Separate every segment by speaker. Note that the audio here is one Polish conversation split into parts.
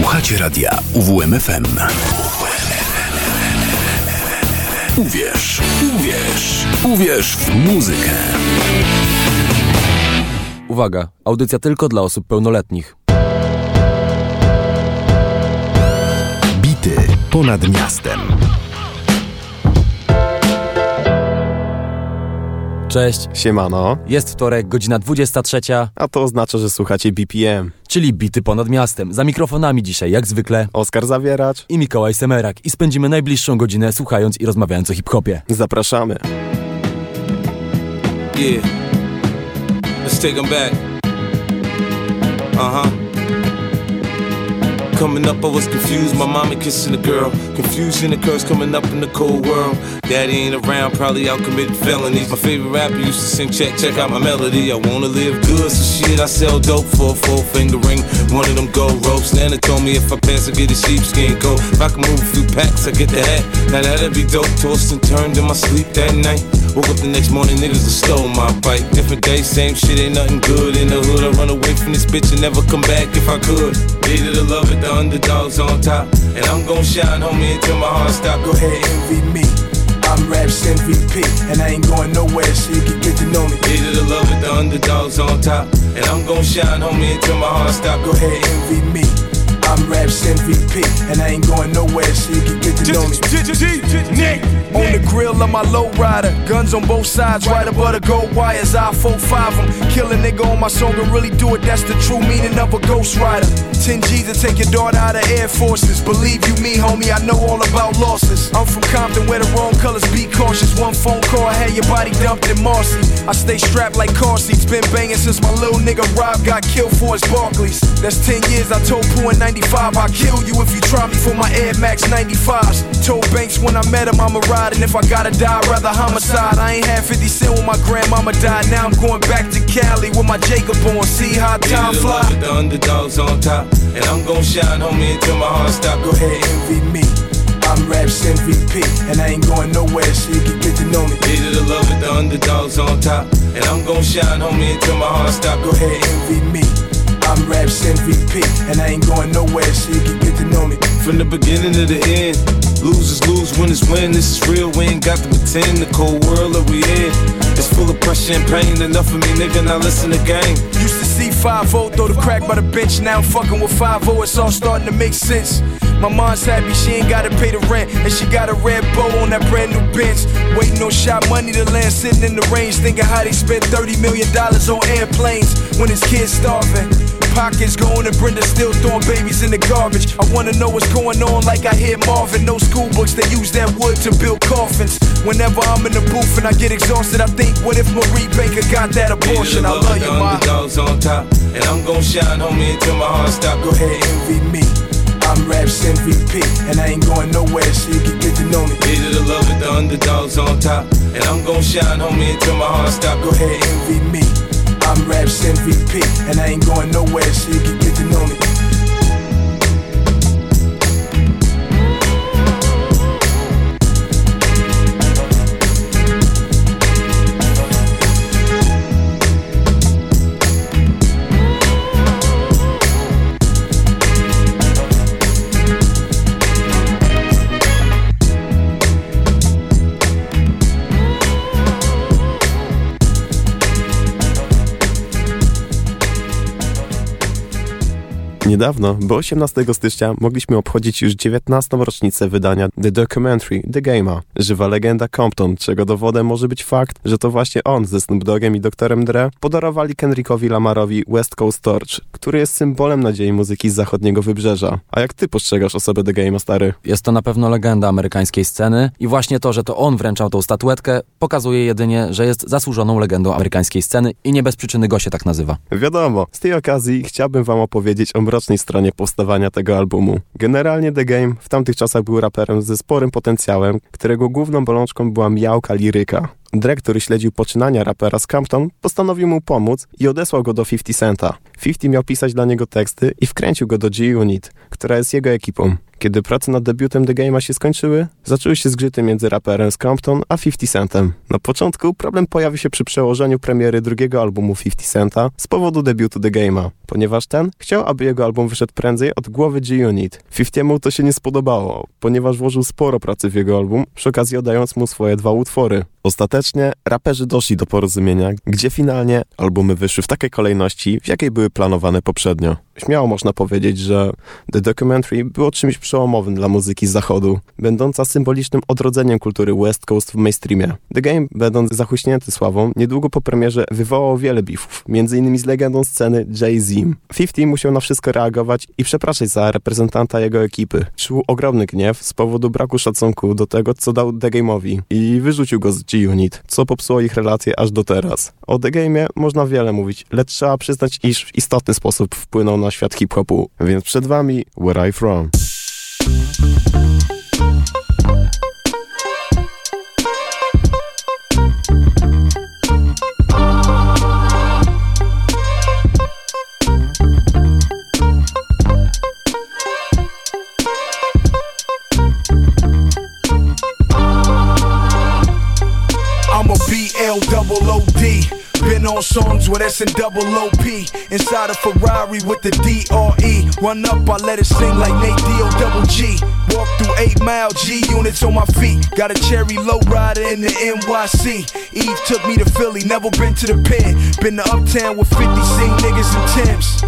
Speaker 1: Słuchacie radia UWMFM. Uwierz, uwierz, uwierz w muzykę.
Speaker 2: Uwaga, audycja tylko dla osób pełnoletnich.
Speaker 1: Bity ponad miastem.
Speaker 2: Cześć,
Speaker 3: Siemano,
Speaker 2: jest wtorek, godzina 23,
Speaker 3: a to oznacza, że słuchacie BPM.
Speaker 2: czyli bity ponad miastem. Za mikrofonami dzisiaj, jak zwykle,
Speaker 3: Oskar Zawieracz,
Speaker 2: i Mikołaj Semerak. I spędzimy najbliższą godzinę słuchając i rozmawiając o hip-hopie.
Speaker 3: zapraszamy.
Speaker 4: Yeah. Let's take them back. Uh huh. Coming up, I was confused. My mama kissing a girl. Confusion occurs coming up in the cold world. Daddy ain't around, probably out committing felonies. My favorite rapper used to sing, check, check out my melody. I wanna live good, so shit, I sell dope for a four finger ring. One of them gold ropes. Nana told me if I pass, I get a sheepskin coat. If I can move a few packs, I get the hat. Now that'd be dope. Tossed and turned in my sleep that night. Woke up the next morning, niggas have stole my bike. Different day, same shit, ain't nothing good in the hood. I run away from this bitch and never come back if I could. Needed to love it, the underdogs on top. And I'm gon' shine, homie, until my heart stop. Go ahead,
Speaker 5: envy me. I'm Raps MVP, and I ain't going nowhere, so you can get to know me.
Speaker 4: Needed the love it, the underdogs on top. And I'm gon' shine, homie, until my heart stop. Go ahead,
Speaker 5: envy me. I'm Raps MVP, and I ain't going nowhere, so you can get to know me. On the grill of my lowrider, guns on both sides, right above the gold wires. I 4-5 them, kill a nigga on my song and really do it. That's the true meaning of a ghost rider. 10 G's to take your daughter out of Air Forces. Believe you me, homie, I know all about losses. I'm from Compton where the wrong colors be cautious. One phone call, I had your body dumped in Marcy. I stay strapped like car seats, been banging since my little nigga Rob got killed for his Barclays. That's 10 years, I told Pooh in 95, I'll kill you if you try me for my Air Max 95s. Told Banks when I met him, I'ma ride, and if I gotta die, I'd rather homicide. I ain't had 50 cent when my grandmama died, now I'm going back to Cali with my Jacob on. See how time
Speaker 4: Needed to love
Speaker 5: fly.
Speaker 4: it, the underdogs on top. And I'm gon' shine, homie, until my heart stop. Go ahead.
Speaker 5: envy me. I'm Raps MVP, and I ain't going nowhere, so you can get to know me.
Speaker 4: Needed to love it, the underdogs on top. And I'm gon' shine, homie, until my heart stop. Go ahead,
Speaker 5: envy me. I'm Raps MVP, and I ain't going nowhere, so you can get to know me.
Speaker 4: From the beginning to the end, losers lose, winners win. This is real, we ain't got to pretend. The cold world that we in is full of pressure and pain. Enough of me, nigga, now listen to game.
Speaker 5: Used to see 5-0 throw the crack by the bench. Now I'm fucking with 5 it's all starting to make sense. My mom's happy she ain't gotta pay the rent, and she got a red bow on that brand new bench. Waiting on shot money to land, sitting in the range, thinking how they spent 30 million dollars on airplanes when his kids starving. Pockets going and Brenda still throwing babies in the garbage. I wanna know what's going on, like I hear Marvin. No school books, they use that wood to build coffins. Whenever I'm in the booth and I get exhausted, I think, what if Marie Baker got that abortion? I love
Speaker 4: the
Speaker 5: you, ma.
Speaker 4: underdogs on top. And I'm gon' shine, homie, until my heart stop. Go ahead.
Speaker 5: envy me. I'm Raps MVP, and I ain't going nowhere, so you can get to know me.
Speaker 4: Needed to love it, the underdogs on top. And I'm gon' shine, homie, until my heart stop. Go ahead,
Speaker 5: envy me. I'm Raps MVP, and I ain't going nowhere, so you can get to know me.
Speaker 3: Niedawno, bo 18 stycznia, mogliśmy obchodzić już 19. rocznicę wydania The Documentary The Game'a. Żywa legenda Compton, czego dowodem może być fakt, że to właśnie on ze Snoop Doggiem i Doktorem Dre podarowali Kendrickowi Lamarowi West Coast Torch, który jest symbolem nadziei muzyki z zachodniego wybrzeża. A jak ty postrzegasz osobę The Game'a, stary?
Speaker 2: Jest to na pewno legenda amerykańskiej sceny i właśnie to, że to on wręczał tą statuetkę, pokazuje jedynie, że jest zasłużoną legendą amerykańskiej sceny i nie bez przyczyny go się tak nazywa.
Speaker 3: Wiadomo, z tej okazji chciałbym wam opowiedzieć o mrocznej stronie powstawania tego albumu. Generalnie The Game w tamtych czasach był raperem ze sporym potencjałem, którego główną bolączką była miałka liryka. Dre, który śledził poczynania rapera z Compton, postanowił mu pomóc i odesłał go do 50 Centa. 50 miał pisać dla niego teksty i wkręcił go do G-Unit, która jest jego ekipą. Kiedy prace nad debiutem The Game'a się skończyły, zaczęły się zgrzyty między raperem z Compton a 50 Centem. Na początku problem pojawił się przy przełożeniu premiery drugiego albumu 50 Centa z powodu debiutu The Game'a, ponieważ ten chciał, aby jego album wyszedł prędzej od głowy G-Unit. 50 to się nie spodobało, ponieważ włożył sporo pracy w jego album, przy okazji oddając mu swoje dwa utwory. Ostatecznie raperzy doszli do porozumienia, gdzie finalnie albumy wyszły w takiej kolejności, w jakiej były planowane poprzednio. Śmiało można powiedzieć, że The Documentary było czymś przełomowym dla muzyki z zachodu, będąca symbolicznym odrodzeniem kultury West Coast w mainstreamie. The Game, będąc zachuśnięty sławą, niedługo po premierze wywołał wiele beefów, m.in. z legendą sceny Jay-Z. 50 musiał na wszystko reagować i przepraszać za reprezentanta jego ekipy. Czuł ogromny gniew z powodu braku szacunku do tego, co dał The Game'owi i wyrzucił go z G-Unit, co popsuło ich relacje aż do teraz. O The Game'ie można wiele mówić, lecz trzeba przyznać, iż w istotny sposób wpłynął na świat hip-hopu. Więc przed wami Where I From.
Speaker 5: Thank you. On songs with S and double OP. Inside a Ferrari with the DRE. Run up, I let it sing like Nate D-O double G. Walk through 8 mile G units on my feet. Got a cherry low rider in the NYC. Eve took me to Philly, never been to the pen. Been to Uptown with 50, seen niggas in Tim's.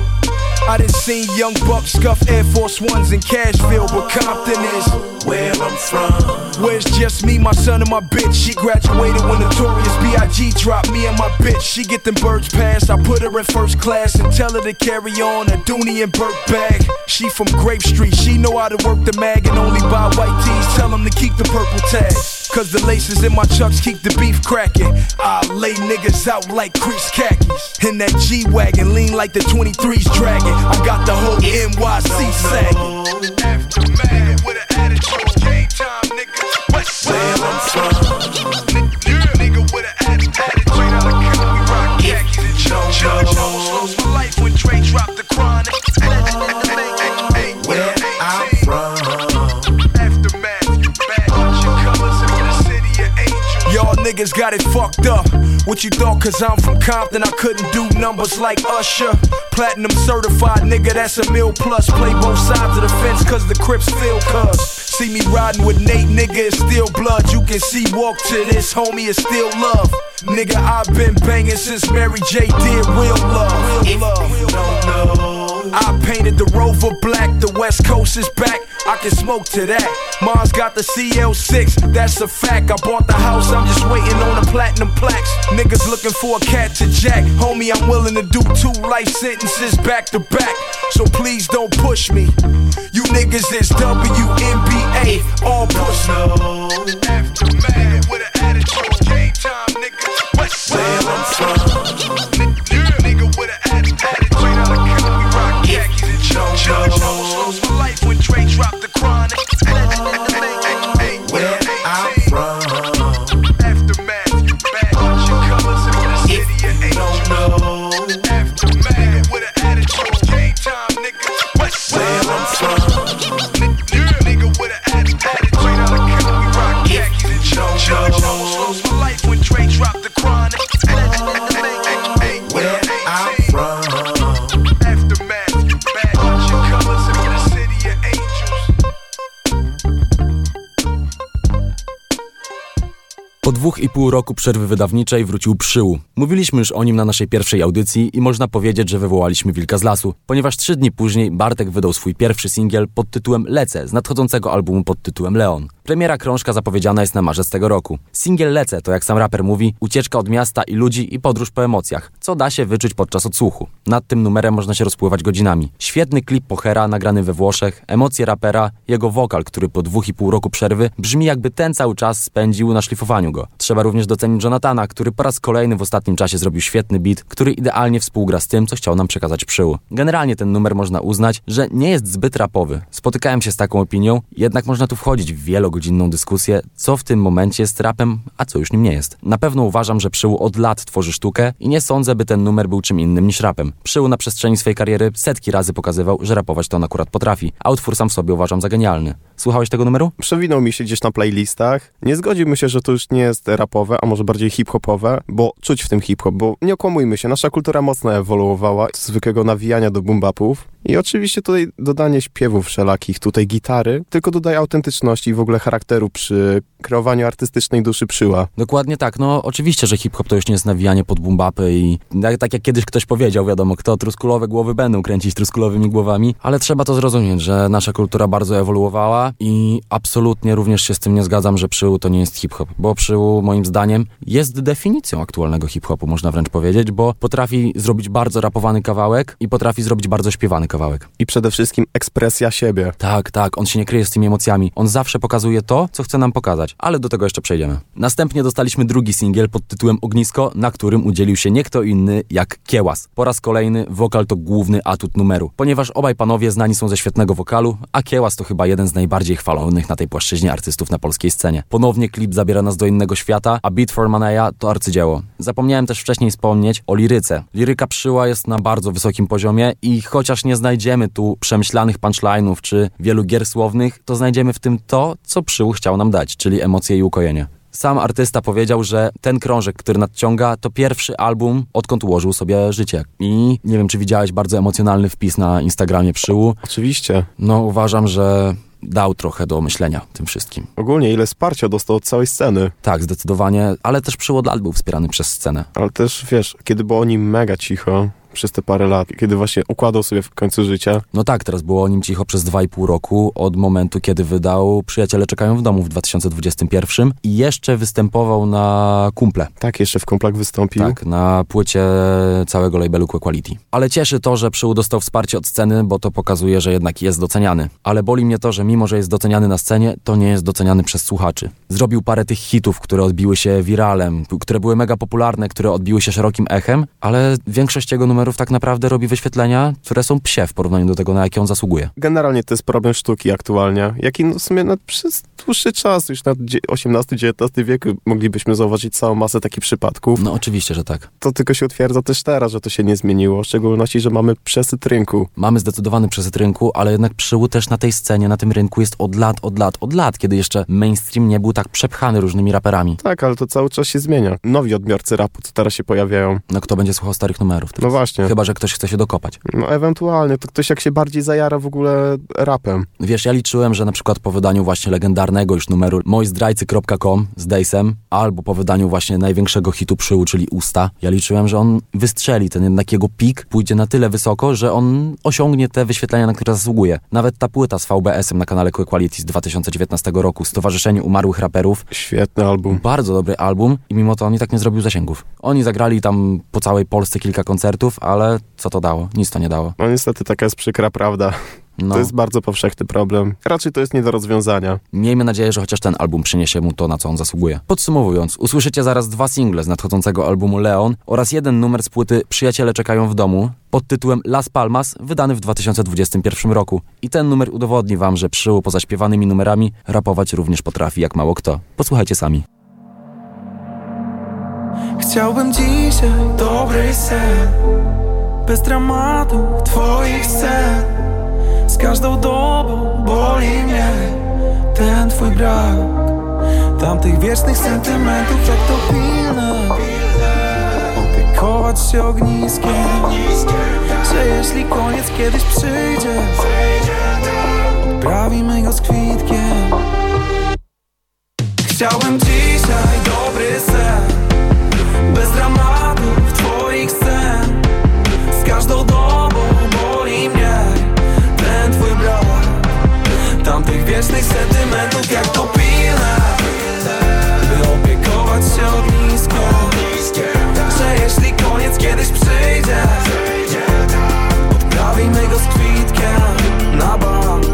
Speaker 5: I done seen young bucks scuff Air Force Ones in Cashville, but Compton is where I'm from. Where's just me, my son, and my bitch? She graduated when Notorious B.I.G. dropped me and my bitch. She get them birds passed. I put her in first class and tell her to carry on a Dooney and Burke bag. She from Grape Street, she know how to work the mag and only buy white tees. Tell them to keep the purple tag. Cause the laces in my chucks keep the beef cracking. I lay niggas out like crease khakis. In that G Wagon, lean like the 23's dragging. I got the whole NYC sagging. Aftermath with an niggas got it fucked up. What you thought, cause I'm from Compton, I couldn't do numbers like Usher. Platinum certified, nigga, that's a mil plus. Play both sides of the fence, cause the Crips feel cuss. See me riding with Nate, nigga, it's still blood. You can see walk to this, homie, it's still love. Nigga, I've been banging since Mary J did real love. Real love. I painted the Rover black, the West Coast is back. I can smoke to that. Mars got the CL6, that's a fact. I bought the house, I'm just waiting on the platinum plaques. Niggas looking for a cat to jack. Homie, I'm willing to do two life sentences back to back. So please don't push me. You niggas is WNBA, all push no. Aftermath with an attitude. Game time, nigga. West Where I'm from.
Speaker 2: Dwóch i pół roku przerwy wydawniczej wrócił Przył. Mówiliśmy już o nim na naszej pierwszej audycji i można powiedzieć, że wywołaliśmy wilka z lasu, ponieważ trzy dni później Bartek wydał swój pierwszy singiel pod tytułem Lecę z nadchodzącego albumu pod tytułem Leon. Premiera krążka zapowiedziana jest na marzec tego roku. Singiel Lecę to jak sam raper mówi, ucieczka od miasta i ludzi i podróż po emocjach, co da się wyczuć podczas odsłuchu. Nad tym numerem można się rozpływać godzinami. Świetny klip Pochera nagrany we Włoszech, emocje rapera, jego wokal, który po dwóch i pół roku przerwy brzmi jakby ten cały czas spędził na szlifowaniu go. Trzeba również docenić Jonathana, który po raz kolejny w ostatnim czasie zrobił świetny beat, który idealnie współgra z tym, co chciał nam przekazać Przył. Generalnie ten numer można uznać, że nie jest zbyt rapowy. Spotykałem się z taką opinią, jednak można tu wchodzić w wielo wielogodzinną dyskusję, co w tym momencie jest rapem, a co już nim nie jest. Na pewno uważam, że Przyłu od lat tworzy sztukę i nie sądzę, by ten numer był czym innym niż rapem. Przyłu na przestrzeni swojej kariery setki razy pokazywał, że rapować to on akurat potrafi, a utwór sam w sobie uważam za genialny. Słuchałeś tego numeru?
Speaker 3: Przewinął mi się gdzieś na playlistach. Nie zgodziłbym się, że to już nie jest rapowe, a może bardziej hip-hopowe, bo czuć w tym hip-hop, bo nie okłamujmy się, nasza kultura mocno ewoluowała z zwykłego nawijania do boom-bapów. I oczywiście tutaj dodanie śpiewów wszelakich, tutaj gitary, tylko dodaje autentyczności i w ogóle charakteru przy kreowaniu artystycznej duszy przyła.
Speaker 2: Dokładnie tak. No oczywiście, że hip-hop to już nie jest nawijanie pod bumbapy i tak, tak jak kiedyś ktoś powiedział, wiadomo, kto truskulowe głowy będą kręcić truskulowymi głowami, ale trzeba to zrozumieć, że nasza kultura bardzo ewoluowała i absolutnie również się z tym nie zgadzam, że przyłu to nie jest hip-hop, bo przyłu moim zdaniem jest definicją aktualnego hip-hopu, można wręcz powiedzieć, bo potrafi zrobić bardzo rapowany kawałek i potrafi zrobić bardzo śpiewany kawałek.
Speaker 3: I przede wszystkim ekspresja siebie.
Speaker 2: Tak, tak, on się nie kryje z tymi emocjami. On zawsze pokazuje to, co chce nam pokazać, ale do tego jeszcze przejdziemy. Następnie dostaliśmy drugi singiel pod tytułem Ognisko, na którym udzielił się nie kto inny jak Kiełas. Po raz kolejny wokal to główny atut numeru, ponieważ obaj panowie znani są ze świetnego wokalu, a Kiełas to chyba jeden z najbardziej chwalonych na tej płaszczyźnie artystów na polskiej scenie. Ponownie klip zabiera nas do innego świata, a Beat for Manaya to arcydzieło. Zapomniałem też wcześniej wspomnieć o liryce. Liryka przyła jest na bardzo wysokim poziomie i chociaż nie znajdziemy tu przemyślanych punchline'ów czy wielu gier słownych, to znajdziemy w tym to, co przył chciał nam dać, czyli emocje i ukojenie. Sam artysta powiedział, że ten krążek, który nadciąga, to pierwszy album, odkąd ułożył sobie życie. I nie wiem, czy widziałeś bardzo emocjonalny wpis na Instagramie Przyłu.
Speaker 3: Oczywiście.
Speaker 2: No, uważam, że dał trochę do myślenia tym wszystkim.
Speaker 3: Ogólnie ile wsparcia dostał od całej sceny.
Speaker 2: Tak, zdecydowanie, ale też Przył od lat był wspierany przez scenę.
Speaker 3: Ale też, wiesz, kiedy było o nim mega cicho, przez te parę lat, kiedy właśnie układał sobie w końcu życia.
Speaker 2: No tak, teraz było o nim cicho przez dwa i pół roku, od momentu, kiedy wydał Przyjaciele czekają w domu w 2021 i jeszcze występował na Kumple.
Speaker 3: Tak, jeszcze w Kumplach wystąpił.
Speaker 2: Tak, na płycie całego labelu Quality. Ale cieszy to, że Przył dostał wsparcie od sceny, bo to pokazuje, że jednak jest doceniany. Ale boli mnie to, że mimo, że jest doceniany na scenie, to nie jest doceniany przez słuchaczy. Zrobił parę tych hitów, które odbiły się wiralem, które były mega popularne, które odbiły się szerokim echem, ale większość jego numerów tak naprawdę robi wyświetlenia, które są psie w porównaniu do tego, na jakie on zasługuje.
Speaker 3: Generalnie to jest problem sztuki aktualnie, jaki no w sumie no, przez dłuższy czas, już na XVIII-XIX wieku moglibyśmy zauważyć całą masę takich przypadków.
Speaker 2: No oczywiście, że tak.
Speaker 3: To tylko się utwierdza też teraz, że to się nie zmieniło, w szczególności, że mamy przesyt rynku.
Speaker 2: Mamy zdecydowany przesyt rynku, ale jednak przyłód też na tej scenie, na tym rynku jest od lat, od lat, od lat, kiedy jeszcze mainstream nie był tak przepchany różnymi raperami.
Speaker 3: Tak, ale to cały czas się zmienia. Nowi odbiorcy rapu, co teraz się pojawiają.
Speaker 2: No kto będzie słuchał starych numerów? Teraz?
Speaker 3: No właśnie.
Speaker 2: Chyba, że ktoś chce się dokopać.
Speaker 3: No ewentualnie, to ktoś jak się bardziej zajara w ogóle rapem.
Speaker 2: Wiesz, ja liczyłem, że na przykład po wydaniu właśnie legendarnego już numeru moizdrajcy.com z Dejsem, albo po wydaniu właśnie największego hitu przyłu, czyli Usta, ja liczyłem, że on wystrzeli, ten jednak jego pik pójdzie na tyle wysoko, że on osiągnie te wyświetlenia, na które zasługuje. Nawet ta płyta z VBS-em na kanale Quality z 2019 roku, Stowarzyszenie Umarłych Raperów,
Speaker 3: Świetny album.
Speaker 2: bardzo dobry album i mimo to on i tak nie zrobił zasięgów. Oni zagrali tam po całej Polsce kilka koncertów, ale co to dało? Nic to nie dało.
Speaker 3: No niestety taka jest przykra prawda.
Speaker 2: No.
Speaker 3: To jest bardzo powszechny problem. Raczej to jest nie do rozwiązania.
Speaker 2: Miejmy nadzieję, że chociaż ten album przyniesie mu to, na co on zasługuje. Podsumowując, usłyszycie zaraz dwa single z nadchodzącego albumu Leon oraz jeden numer z płyty Przyjaciele czekają w domu pod tytułem Las Palmas, wydany w 2021 roku. I ten numer udowodni wam, że przyłu poza śpiewanymi numerami rapować również potrafi jak mało kto. Posłuchajcie sami.
Speaker 6: Chciałbym dzisiaj dobry sen. Bez dramatu twoich scen. Z każdą dobą boli mnie Ten twój brak. Tamtych wiecznych sentymentów jak to pilne. Opiekować się ogniskiem. Że jeśli koniec kiedyś przyjdzie Odprawimy go z kwitkiem. Chciałem dzisiaj dobry sen bez dramatów twoich scen. Z każdą dobą boli mnie Ten twój brak. Tamtych wiecznych sentymentów jak to pilne By opiekować się ogniskiem. Że jeśli koniec kiedyś przyjdzie Odprawimy go z kwitkiem na bank.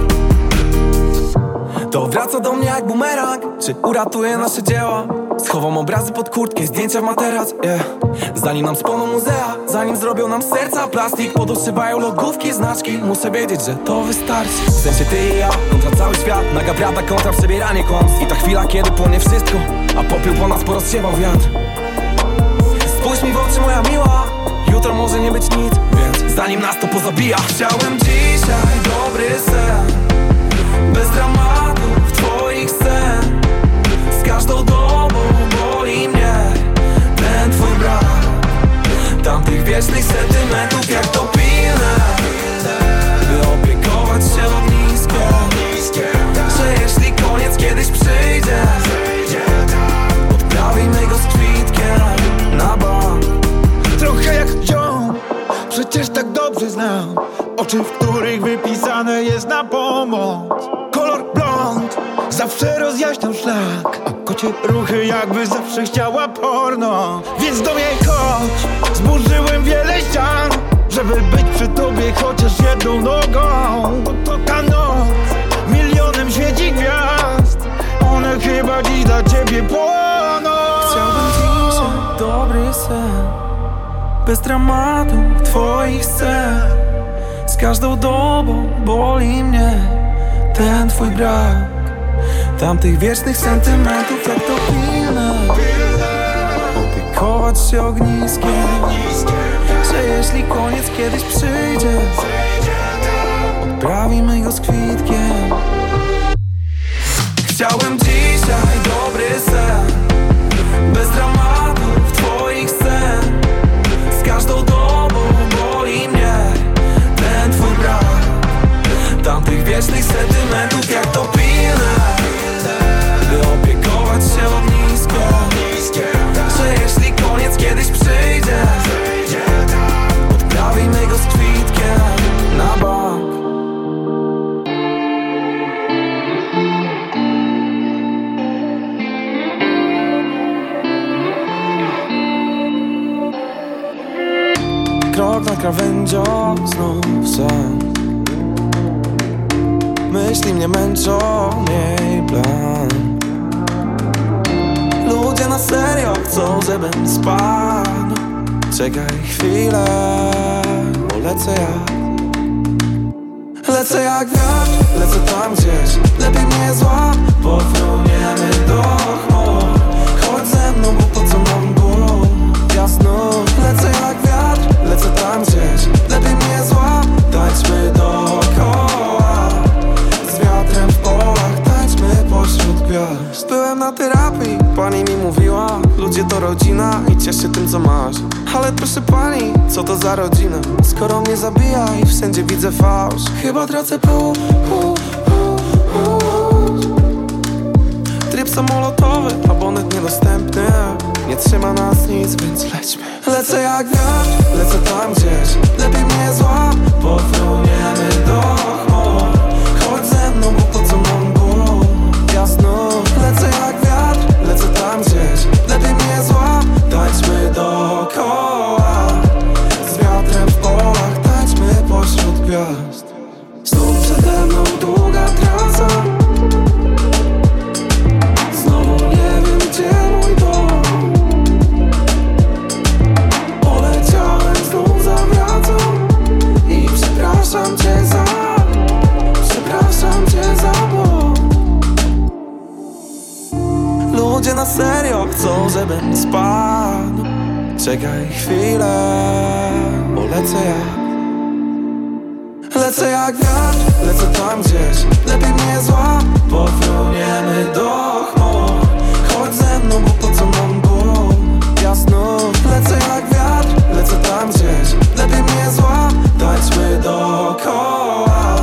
Speaker 6: To wraca do mnie jak bumerang. Czy uratuje nasze dzieła? Chowam obrazy pod kurtkę, zdjęcia w materac yeah. Zanim nam spłoną muzea, zanim zrobią nam serca plastik Podoszywają logówki, znaczki. Muszę wiedzieć, że to wystarczy. W sensie ty i ja, kontra cały świat. Naga prawda kontra przebieranie kłamstw I ta chwila, kiedy płonie wszystko A popiół po nas porozsiewał wiatr. Spójrz mi w oczy moja miła. Jutro może nie być nic, więc zanim nas to pozabija Chciałem dzisiaj dobry sen. Bez dramatów twoich scen Z każdą boli mnie. Ten twój brak Tamtych wiecznych sentymentów jak to pilne. By opiekować się ogniskiem. Że jeśli koniec kiedyś przyjdzie Odprawimy go z kwitkiem na bank.
Speaker 7: Trochę jak ziom, przecież tak dobrze znam. Oczy, w których wypisane jest na pomoc. Kolor blond, zawsze rozjaśniał szlak Ruchy jakby zawsze chciała porno. Więc do mnie chodź, zburzyłem wiele ścian Żeby być przy tobie chociaż jedną nogą. Bo to ta noc, milionem świeci gwiazd One chyba dziś dla ciebie płoną.
Speaker 6: Chciałbym dzisiaj dobry sen Bez dramatu twoich scen. Z każdą dobą boli mnie Ten twój brak Tamtych wiecznych sentymentów jak to pilne. Opiekować się ogniskiem. Że jeśli koniec kiedyś przyjdzie Odprawimy go z kwitkiem. Chciałem dzisiaj dobry sen bez dramatów twoich scen. Z każdą dobą boli mnie Ten twój brak. Tamtych wiecznych sentymentów krawędzią, znów sen. Myśli mnie męczą, miej plan. Ludzie na serio chcą, żebym spadł. Czekaj chwilę, bo lecę jak Lecę jak wiatr, lecę tam gdzieś. Lepiej mnie złap, powróniemy do chmur Chodź ze mną, bo po co nam ból Jasno, lecę jak wiatr, tam Lepiej mnie złap, tańczmy dookoła. Z wiatrem w polach, tańczmy pośród gwiazd. Byłem na terapii, pani mi mówiła Ludzie to rodzina i ciesz się tym co masz. Ale proszę pani, co to za rodzina? Skoro mnie zabija i wszędzie widzę fałsz. Chyba tracę pół, pół, pół, pół. Tryb samolotowy, abonet niedostępny Nie trzyma nas nic, więc lećmy. Lecę jak wiatr, lecę tam gdzieś. Lepiej mnie złap, powróniemy do żebym spadł Czekaj chwilę, bo lecę jak Lecę jak wiatr, lecę tam gdzieś. Lepiej mnie złap, powróniemy do chmur. Chodź ze mną, bo po co nam ból. Jasno, lecę jak wiatr, lecę tam gdzieś. Lepiej mnie złap, tańczmy dookoła.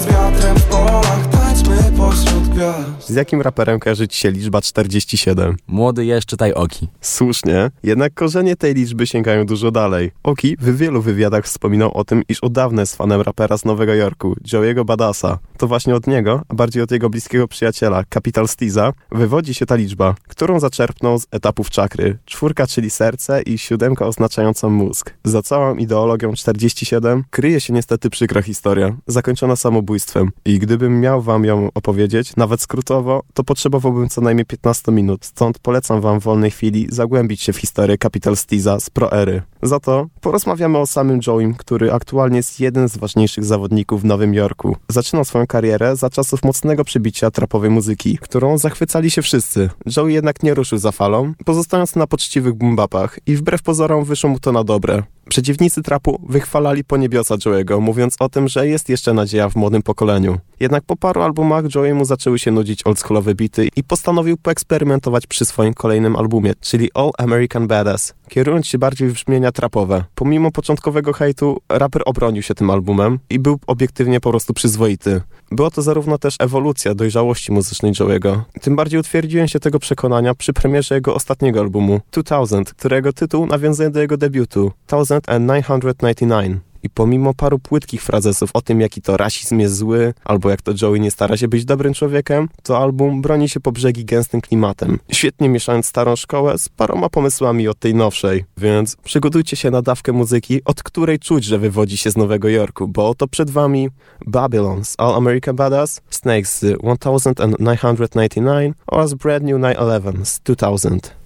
Speaker 6: Z wiatrem w polach, tańczmy pośród gwiazd
Speaker 3: Z jakim raperem kojarzy ci się liczba 47?
Speaker 2: Młody jesz, czytaj oki.
Speaker 3: Słusznie, jednak korzenie tej liczby sięgają dużo dalej. Oki w wielu wywiadach wspominał o tym, iż od dawna jest fanem rapera z Nowego Jorku, Joey'ego Badasa. to właśnie od niego, a bardziej od jego bliskiego przyjaciela, Capital Stiza, wywodzi się ta liczba, którą zaczerpnął z etapów czakry. Czwórka, czyli serce i siódemka oznaczająca mózg. Za całą ideologią 47 kryje się niestety przykra historia, zakończona samobójstwem. I gdybym miał wam ją opowiedzieć, nawet skrótowo, to potrzebowałbym co najmniej 15 minut, stąd polecam wam w wolnej chwili zagłębić się w historię Capital Stiza z Pro-Ery. Za to porozmawiamy o samym Joe'im, który aktualnie jest jeden z ważniejszych zawodników w Nowym Jorku. Zaczynał swoją karierę za czasów mocnego przybicia trapowej muzyki, którą zachwycali się wszyscy. Joey jednak nie ruszył za falą, pozostając na poczciwych bumbapach i wbrew pozorom wyszło mu to na dobre. Przeciwnicy trapu wychwalali po niebiosa Joe'ego, mówiąc o tym, że jest jeszcze nadzieja w młodym pokoleniu. Jednak po paru albumach Joey'emu zaczęły się nudzić oldschoolowe bity i postanowił poeksperymentować przy swoim kolejnym albumie, czyli All American Badass, kierując się bardziej w brzmienia trapowe. Pomimo początkowego hejtu, raper obronił się tym albumem i był obiektywnie po prostu przyzwoity. Była to zarówno też ewolucja dojrzałości muzycznej Joe'ego. Tym bardziej utwierdziłem się tego przekonania przy premierze jego ostatniego albumu, 2000, którego tytuł nawiązuje do jego debiutu, 1999. I pomimo paru płytkich frazesów o tym, jaki to rasizm jest zły, albo jak to Joey nie stara się być dobrym człowiekiem, to album broni się po brzegi gęstym klimatem, świetnie mieszając starą szkołę z paroma pomysłami od tej nowszej. Więc przygotujcie się na dawkę muzyki, od której czuć, że wywodzi się z Nowego Jorku, bo oto przed wami Babylon z All American Badass, Snakes z 1999 oraz Brand New 911 z 2000.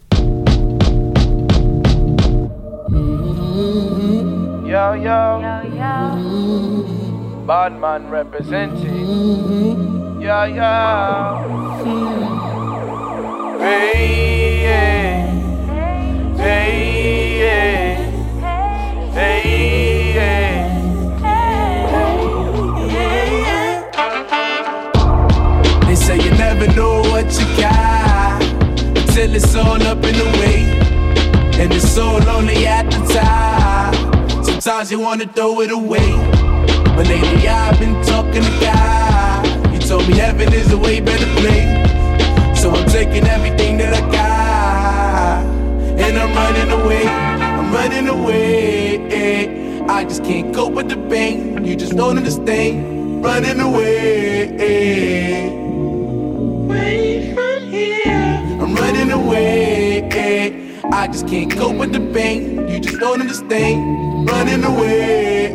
Speaker 8: Yo, yo. Bad man representing. Yo, yo. Hey, yeah. Hey, yeah. Hey, yeah. They say you never know what you got until it's all up in the way. And it's so lonely at the time. Sometimes you wanna throw it away. But lately I've been talking to God. You told me heaven is a way better place. So I'm taking everything that I got. And I'm running away. I'm running away. I just can't cope with the pain. You just don't understand. Running away. Away from here. I'm running away. I just can't cope with the pain. You just don't understand running away.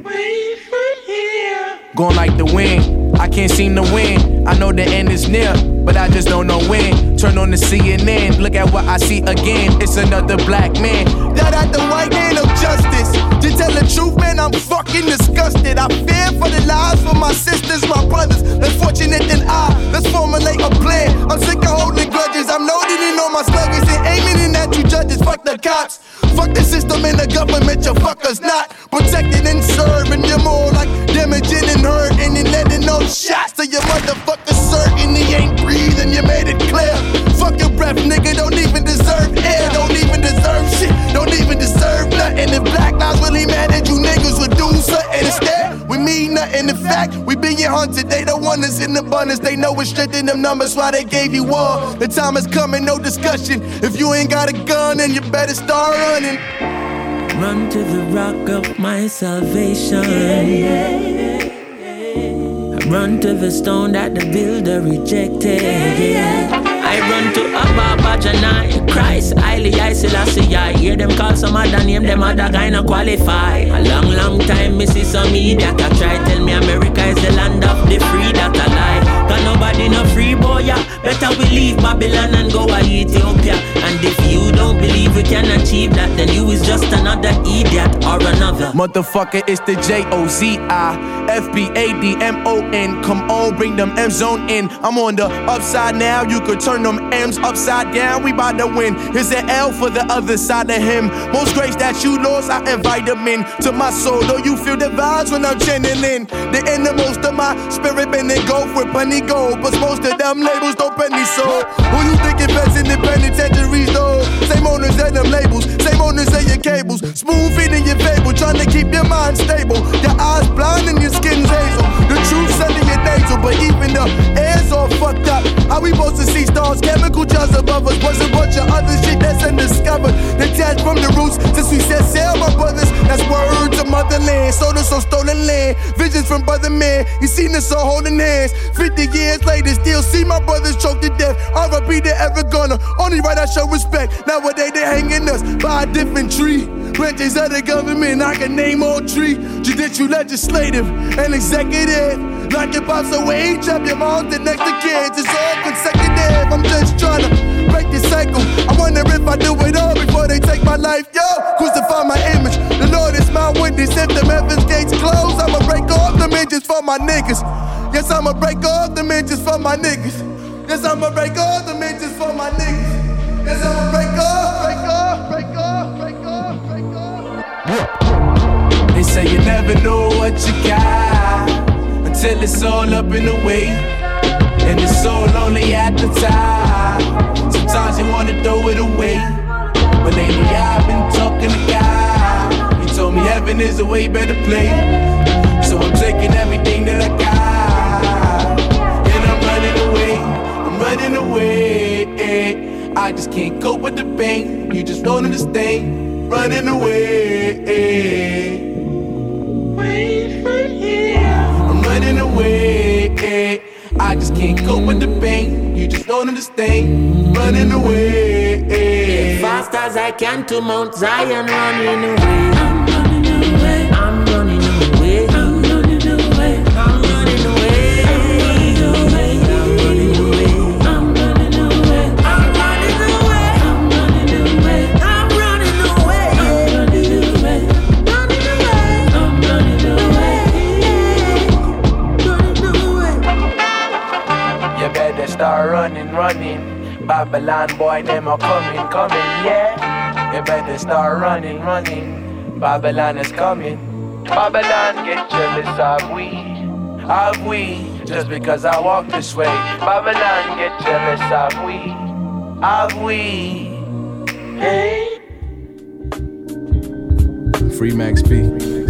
Speaker 8: Away from here. Going like the wind, I can't seem to win. I know the end is near, but I just don't know when. Turn on the CNN, look at what I see again. It's another black man. That at the white man of justice. To tell the truth, man, I'm fucking disgusted. I fear for the lives of my sisters, my brothers. Less fortunate than I. Let's formulate a plan. I'm sick of holding grudges. I'm loading in on my sluggers and aiming in at you judges. Fuck the cops. Fuck the system and the government, you fuckers not protecting and serving. You're more like damaging and hurting and letting no shots to your motherfucker certain he ain't breathing. You made it clear. Fuck your breath, nigga. Don't even deserve air. Don't even deserve shit. Don't even deserve nothing. If Black Lives really mattered, you niggas would do something instead. We mean nothing. In fact, we been being hunted. They don't want us in abundance. They know it's strict in them numbers. Why they gave you one? The time is coming, no discussion. If you ain't got a gun, then you better start running.
Speaker 9: Run to the rock of my salvation. yeah I run to the stone that the builder rejected. I run to Abba Janai, Christ, highly I Selassie. I hear them call some other name, them other guy not qualify. A long, long time, me see some idiot that try tell me America is the land of the free, that a lie. Cause nobody no free boy, yeah. Better we leave Babylon and go to Ethiopia. If you don't believe we can achieve that, then you is just another idiot or another.
Speaker 8: Motherfucker, it's the J O Z I F B A D M O N. Come on, bring them M zone in. I'm on the upside now. You could turn them M's upside down. We bout to win. Here's an L for the other side of him. Most grace that you lost, I invite them in to my soul. Though you feel the vibes when I'm channeling. The innermost of my spirit been in go with plenty gold. But most of them labels don't penny so. Who you think invest in the though? Same owners and them labels. Same owners and your cables. Smooth feeding your fable. Trying to keep your mind stable. Your eyes blind and your skin's hazel. The truth sending your nasal. But even the air's all fucked up. How
Speaker 5: we supposed to see stars? Chemical jars above us. Was a bunch of other shit that's undiscovered. Detached from the roots since we set sail, my brothers. That's words of motherland. Sold us on stolen land. Visions from brother man. You seen us all holding hands. 50 years later, still see my brothers choked to death. RIP to ever gonna. Only right I show respect. Nowadays they hanging us by a different tree. Branches of the government, I can name all three. Judicial, legislative, and executive. Like your pops away, each of your moms the next to kids. It's all consecutive. I'm just trying to break the cycle. I wonder if I do it all before they take my life. Yo, crucify my image. The Lord is my witness. If the heavens gates close, I'ma break off the hinges for my niggas. Yes, I'ma break off the hinges for my niggas. Yes, I'ma break off the hinges for my niggas.
Speaker 10: They say you never know what you got until it's all up in the way. And it's so lonely at the time. Sometimes you wanna throw it away. But lately I've been talking to God. He told me heaven is a way better place. So I'm taking everything that I got. I just can't cope with the pain. You just don't understand. Running away. Wait for you. I'm running away. I just can't cope with the pain. You just don't understand. Running away.
Speaker 9: Fast as I can to Mount Zion, running away. I'm running away. Running.
Speaker 10: Babylon boy, them are coming, coming, yeah. You better start running, running. Babylon is coming. Babylon get jealous of we, of we. Just because I walk this way. Babylon get jealous of we, of we. Hey.
Speaker 8: Free Max B.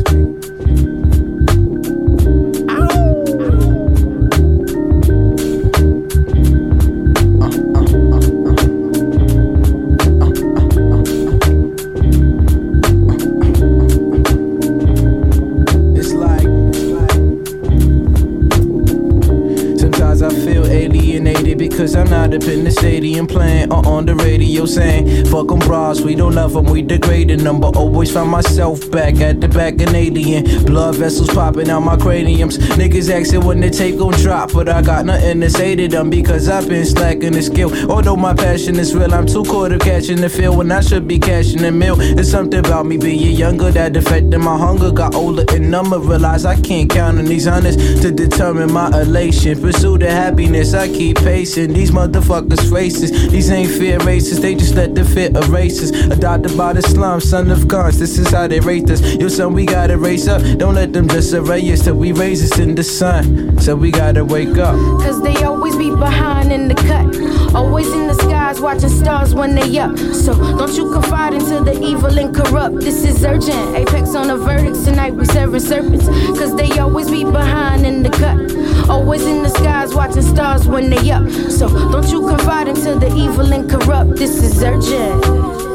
Speaker 8: stadium playing or uh, on the radio saying, fuck them bras, we don't love them, we degrading them. But always find myself back at the back Canadian. Blood vessels popping out my craniums. Niggas asking when the tape gon' drop, but I got nothing to say to them because I've been slacking the skill. Although my passion is real, I'm too caught up catching the feel when I should be cashing the meal. It's something about me being younger that affected my hunger. Got older and number, realize I can't count on these hundreds to determine my elation. Pursue the happiness, I keep pacing. These motherfuckers racist. These ain't fair races, they just let the fit erase us. Adopted by the slum, son of guns. This is how they rate us. Yo, son, we gotta raise up. Don't let them just array us till we raise us in the sun. So we gotta wake up.
Speaker 11: Cause they always be behind in the cut. Always in the skies, watching stars when they up. So don't you confide into the evil and corrupt. This is urgent. Apex on the verdicts tonight, we serving serpents. Cause they always be behind in the cut. Always in the skies, watching stars when they up. So don't you confide into the evil and corrupt. This is urgent.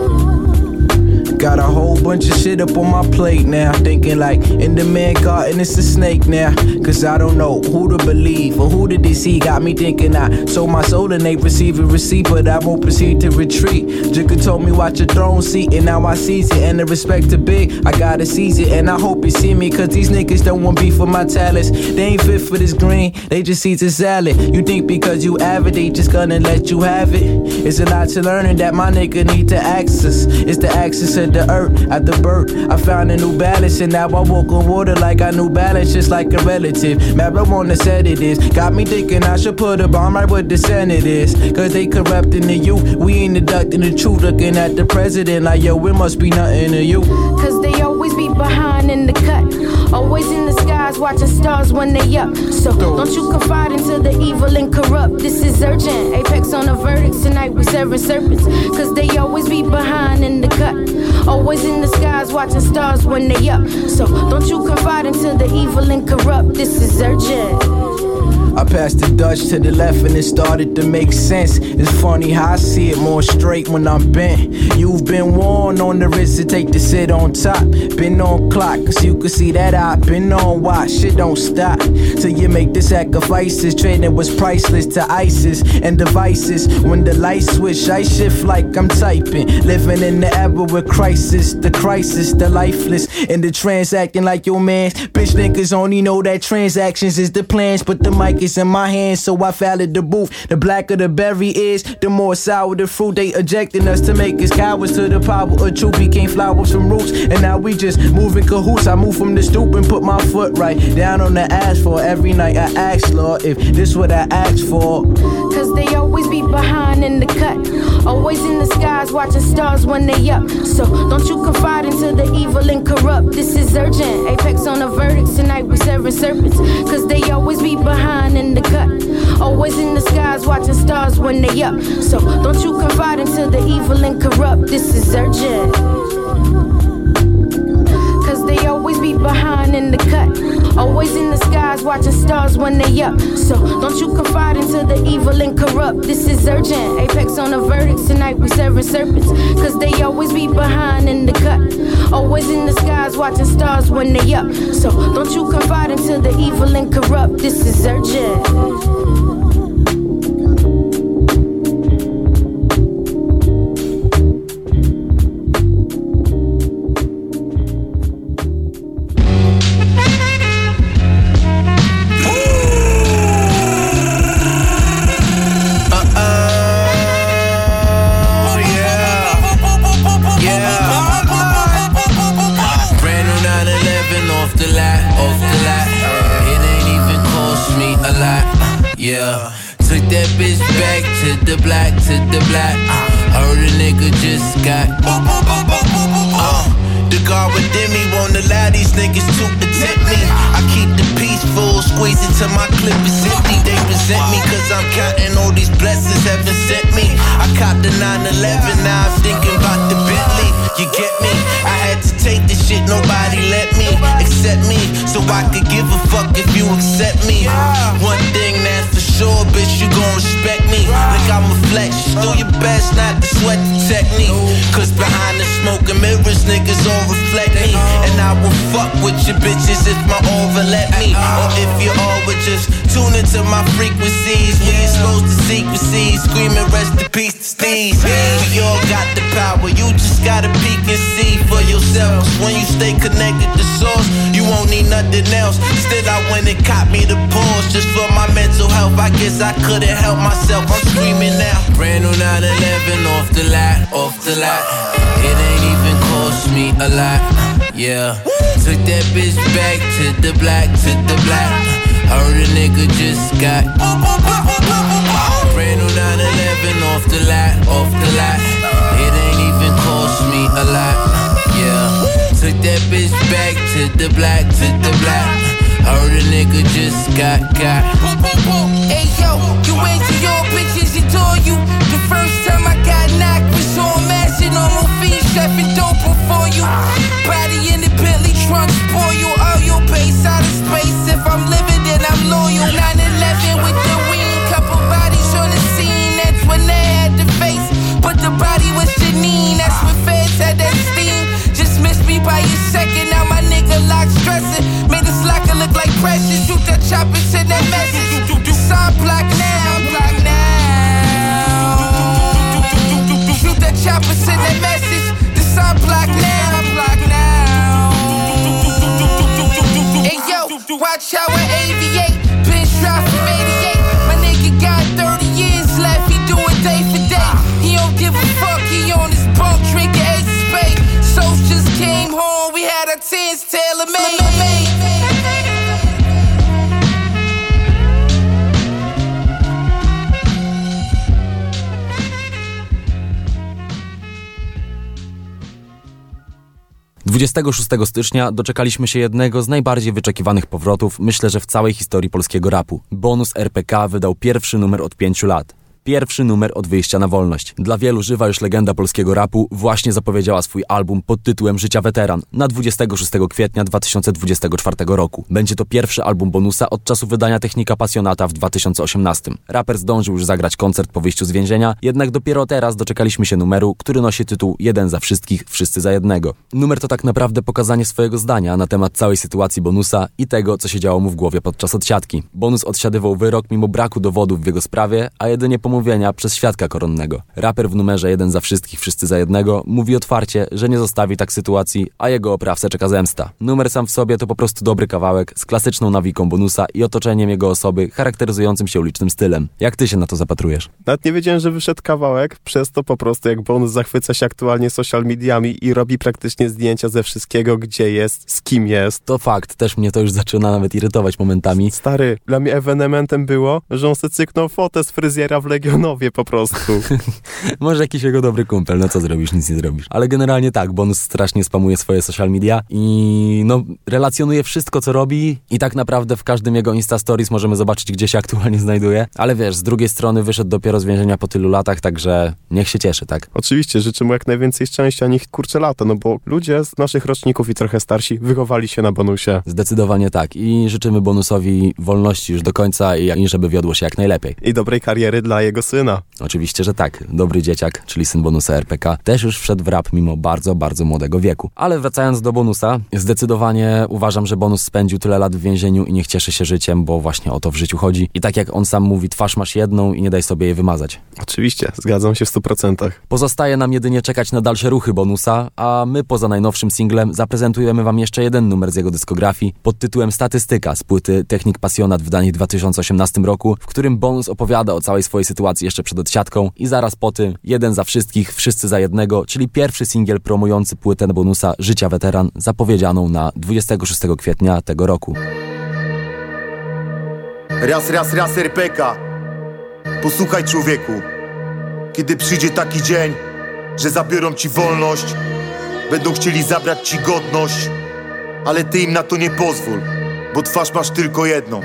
Speaker 8: Got a whole bunch of shit up on my plate now. Thinking like in the man garden, it's a snake now. Cause I don't know who to believe or who to deceive. Got me thinking I sold my soul and they receive a receipt, but I won't proceed to retreat. Jigga told me watch your throne seat, and now I seize it. And the respect to big, I gotta seize it. And I hope you see me, cause these niggas don't want beef for my talents. They ain't fit for this green, they just eat a salad. You think because you avid, they just gonna let you have it. It's a lot to learning that my nigga need to access. It's the access of the earth at the birth. I found a new balance, and now I walk on water like I knew balance, just like a relative. Marijuana said it is. Got me thinking I should put a bomb right where the Senate is. Cause they corrupting the youth. We ain't deducting the truth. Looking at the president like, yo, it must be nothing to you.
Speaker 11: Cause they always be behind in the cut. Always in the skies, watching stars when they up. So don't you confide into the evil and corrupt. This is urgent. Apex on the verdicts tonight, we serving serpents. Cause they always be behind in the cut. Always in the skies, watching stars when they up. So don't you confide into the evil and corrupt. This is urgent.
Speaker 8: I passed the Dutch to the left and it started to make sense. It's funny how I see it more straight when I'm bent. You've been worn on the wrist to take the sit on top. Been on clock, cause you can see that I've been on watch. Shit don't stop till you make the sacrifices. Trading was priceless to ISIS and devices. When the lights switch, I shift like I'm typing. Living in the era with crisis, the crisis, the lifeless, and the transacting like your man. Bitch niggas only know that transactions is the plans, but the mic is in my hands, so I fouled the booth. The blacker the berry is, the more sour the fruit. They ejecting us to make us cowards to the power of truth. Became flowers from roots, and now we just moving cahoots. I move from the stoop and put my foot right down on the asphalt. Every night I ask, Lord, if this what I asked for.
Speaker 11: Cause they always be behind in the cut. Always in the skies, watching stars when they up. So don't you confide into the evil and corrupt. This is urgent. Apex on the verdict tonight, we serving serpents. Cause they always be behind in the cut. Always in the skies, watching stars when they up. So don't you confide into the evil and corrupt. This is urgent. Behind in the cut. Always in the skies, watching stars when they up. So don't you confide into the evil and corrupt. This is urgent. Apex on the verdicts tonight, we serving serpents. Cause they always be behind in the cut. Always in the skies, watching stars when they up. So don't you confide into the evil and corrupt. This is urgent.
Speaker 12: To the block. Heard a nigga just got. Uh, uh, uh, uh the guard within me won't allow these niggas to attempt me. Squeeze it till my clip is empty. They resent me cause I'm counting all these blessings heaven sent me. I copped the 911, now I'm thinking about the Bentley. You get me? I had to take this shit, nobody let me accept me. So I could give a fuck if you accept me. One thing that's for sure, bitch, you gon' respect me. Like I'm a flex, just do your best not to sweat the technique. Cause behind the smoke and mirrors, niggas all reflect me. And I will fuck with your bitches if my aura let me. Or if you all would just tune into my frequencies. We exposed to secrecies, screaming rest in peace to Steve. We all got the power, you just gotta peek and see for yourself. when you stay connected to source, you won't need nothing else. Still, I went and caught me the pause just for my mental health. I guess I couldn't help myself. I'm screaming now. Brand new 911 off the lot, off the lot. It ain't even me a lot. Yeah. Took that bitch back to the black, to the black. Heard a nigga just got. Brand new 911 off the lot, off the lot. It ain't even cost me a lot. Yeah. Took that bitch back to the block, to the block. Heard a nigga just got got.
Speaker 13: Hey yo, you went to your bitches, adore you. The first chefing dope before you. Body in the Bentley trunk, spoil you. All your base out of space. If I'm living, then I'm loyal.
Speaker 2: 26 stycznia doczekaliśmy się jednego z najbardziej wyczekiwanych powrotów, myślę, że w całej historii polskiego rapu. Bonus RPK wydał pierwszy numer od pięciu lat. Pierwszy numer od wyjścia na wolność. Dla wielu żywa już legenda polskiego rapu właśnie zapowiedziała swój album pod tytułem Życia Weteran na 26 kwietnia 2024 roku. Będzie to pierwszy album bonusa od czasu wydania Technika Pasjonata w 2018. Raper zdążył już zagrać koncert po wyjściu z więzienia, jednak dopiero teraz doczekaliśmy się numeru, który nosi tytuł Jeden za wszystkich, wszyscy za jednego. Numer to tak naprawdę pokazanie swojego zdania na temat całej sytuacji bonusa i tego, co się działo mu w głowie podczas odsiadki. Bonus odsiadywał wyrok mimo braku dowodów w jego sprawie, a jedynie pomówienia przez świadka koronnego. Raper w numerze Jeden za wszystkich, wszyscy za jednego mówi otwarcie, że nie zostawi tak sytuacji, a jego oprawcę czeka zemsta. Numer sam w sobie to po prostu dobry kawałek z klasyczną nawiką bonusa i otoczeniem jego osoby charakteryzującym się ulicznym stylem. Jak ty się na to zapatrujesz?
Speaker 3: Nawet nie wiedziałem, że wyszedł kawałek, przez to po prostu jak bonus zachwyca się aktualnie social mediami i robi praktycznie zdjęcia ze wszystkiego, gdzie jest, z kim jest.
Speaker 2: To fakt, też mnie to już zaczyna nawet irytować momentami.
Speaker 3: Stary, dla mnie ewenementem było, że on se cyknął fotę z fryzjera w Legionowie po prostu.
Speaker 2: Może jakiś jego dobry kumpel, no co zrobisz, nic nie zrobisz. Ale generalnie tak, bonus strasznie spamuje swoje social media i no relacjonuje wszystko, co robi i tak naprawdę w każdym jego Insta Stories możemy zobaczyć, gdzie się aktualnie znajduje. Ale wiesz, z drugiej strony wyszedł dopiero z więzienia po tylu latach, także niech się cieszy, tak?
Speaker 3: Oczywiście, życzę mu jak najwięcej szczęścia, niech kurczę lata, no bo ludzie z naszych roczników i trochę starsi wychowali się na bonusie.
Speaker 2: Zdecydowanie tak i życzymy bonusowi wolności już do końca i, i żeby wiodło się jak najlepiej.
Speaker 3: I dobrej kariery dla jego syna.
Speaker 2: Oczywiście, że tak. Dobry dzieciak, czyli syn bonusa RPK, też już wszedł w rap mimo bardzo, bardzo młodego wieku. Ale wracając do bonusa, zdecydowanie uważam, że bonus spędził tyle lat w więzieniu i niech cieszy się życiem, bo właśnie o to w życiu chodzi. I tak jak on sam mówi, twarz masz jedną i nie daj sobie jej wymazać.
Speaker 3: Oczywiście, zgadzam się w 100%.
Speaker 2: Pozostaje nam jedynie czekać na dalsze ruchy bonusa, a my poza najnowszym singlem zaprezentujemy wam jeszcze jeden numer z jego dyskografii pod tytułem Statystyka z płyty Technik Pasjonat wydanej w 2018 roku, w którym bonus opowiada o całej swojej sytuacji jeszcze przed odsiadką i zaraz po tym jeden za wszystkich, wszyscy za jednego, czyli pierwszy singiel promujący płytę bonusa Życia Weteran zapowiedzianą na 26 kwietnia tego roku.
Speaker 14: Raz, raz, raz RPK Posłuchaj człowieku. Kiedy przyjdzie taki dzień Że zabiorą ci wolność Będą chcieli zabrać ci godność Ale ty im na to nie pozwól Bo twarz masz tylko jedną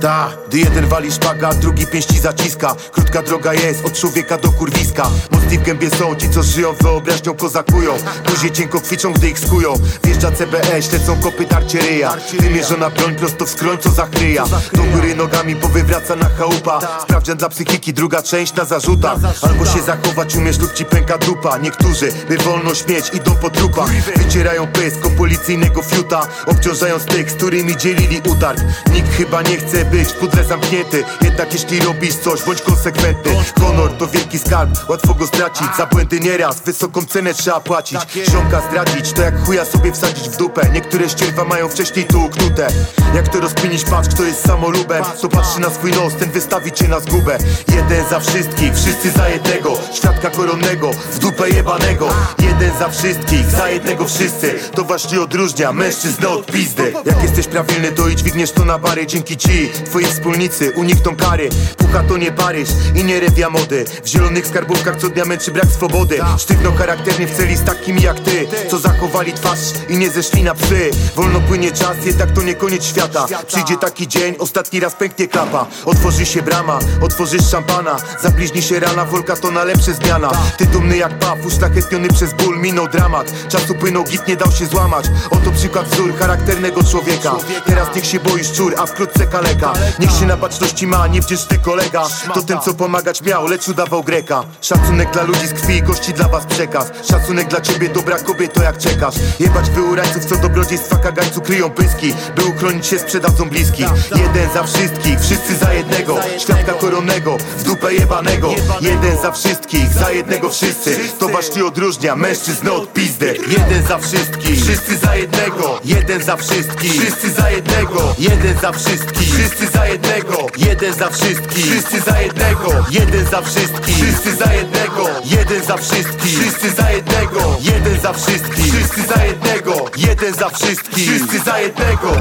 Speaker 14: ta, gdy jeden wali szpaga, drugi pięści zaciska. Krótka droga jest od człowieka do kurwiska. Mocni w gębie są ci, co żyją wyobraźnią kozakują. Później cienko kwiczą, gdy ich skują. Wjeżdża CBE, ślecą kopy tarcie ryja. Wymierzona broń prosto w skroń, co zachryja. Do góry nogami powywraca na chałupa. Sprawdzian dla psychiki, druga część na zarzutach Albo się zachować umiesz lub ci pęka dupa. Niektórzy, by wolność mieć, idą po trupach. Wycierają pysk o policyjnego fiuta Obciążając tych, z którymi dzielili utarg. Nikt chyba nie chce być w pudle zamknięty. Jednak jeśli robisz coś, bądź konsekwentny. Honor to wielki skarb, łatwo go stracić. Za błędy nieraz, wysoką cenę trzeba płacić. Ziomka zdradzić, to jak chuja sobie wsadzić w dupę. Niektóre ścierwa mają wcześniej tu uknute. Jak to rozpinić, patrz kto jest samolubem. To patrzy na swój nos, ten wystawi cię na zgubę. Jeden za wszystkich, wszyscy za jednego. Świadka koronnego, w dupę jebanego. Jeden za wszystkich, za jednego wszyscy. To właśnie odróżnia mężczyznę od pizdy. Jak jesteś prawilny, to i dźwigniesz to na bary. Dzięki ci Twoi wspólnicy unikną kary. Pucha to nie Paryż i nie rewia mody. W zielonych skarbówkach co diament czy brak swobody. Sztywno charakternie w celi z takimi jak ty Co zachowali twarz i nie zeszli na psy. Wolno płynie czas, jednak to nie koniec świata. Przyjdzie taki dzień, ostatni raz pęknie klapa. Otworzy się brama, otworzysz szampana. Zabliźni się rana, wolka to na lepsze zmiana Ty dumny jak paw, uszlachetniony przez ból Minął dramat, czasu płynął, git nie dał się złamać. Oto przykład wzór charakternego człowieka. Teraz niech się boisz czur, a wkrótce kaleka Niech się na baczności ma, nie wdzięczny kolega. To ten co pomagać miał, lecz udawał Greka. Szacunek dla ludzi z krwi i gości dla was przekaz. Szacunek dla ciebie, dobra kobieto jak czekasz. Jebać wyurańców, co dobrodziejstwa kagańcu kryją pyski. By uchronić się sprzedawcą bliskich Jeden za wszystkich, wszyscy za jednego. Świadka koronnego, w dupę jebanego. Jeden za wszystkich, za jednego wszyscy. To właśnie odróżnia mężczyznę od pizdy. Jeden za wszystkich, wszyscy za jednego. Jeden za wszystkich, wszyscy za jednego. Jeden za wszystkich, wszyscy za jednego Jeden za wszystkich, wszyscy za jednego Jeden za wszystkich, wszyscy za jednego Jeden za wszystkich, wszyscy za jednego Jeden za wszystkich, wszyscy za jednego Jeden za wszystkich, wszyscy za jednego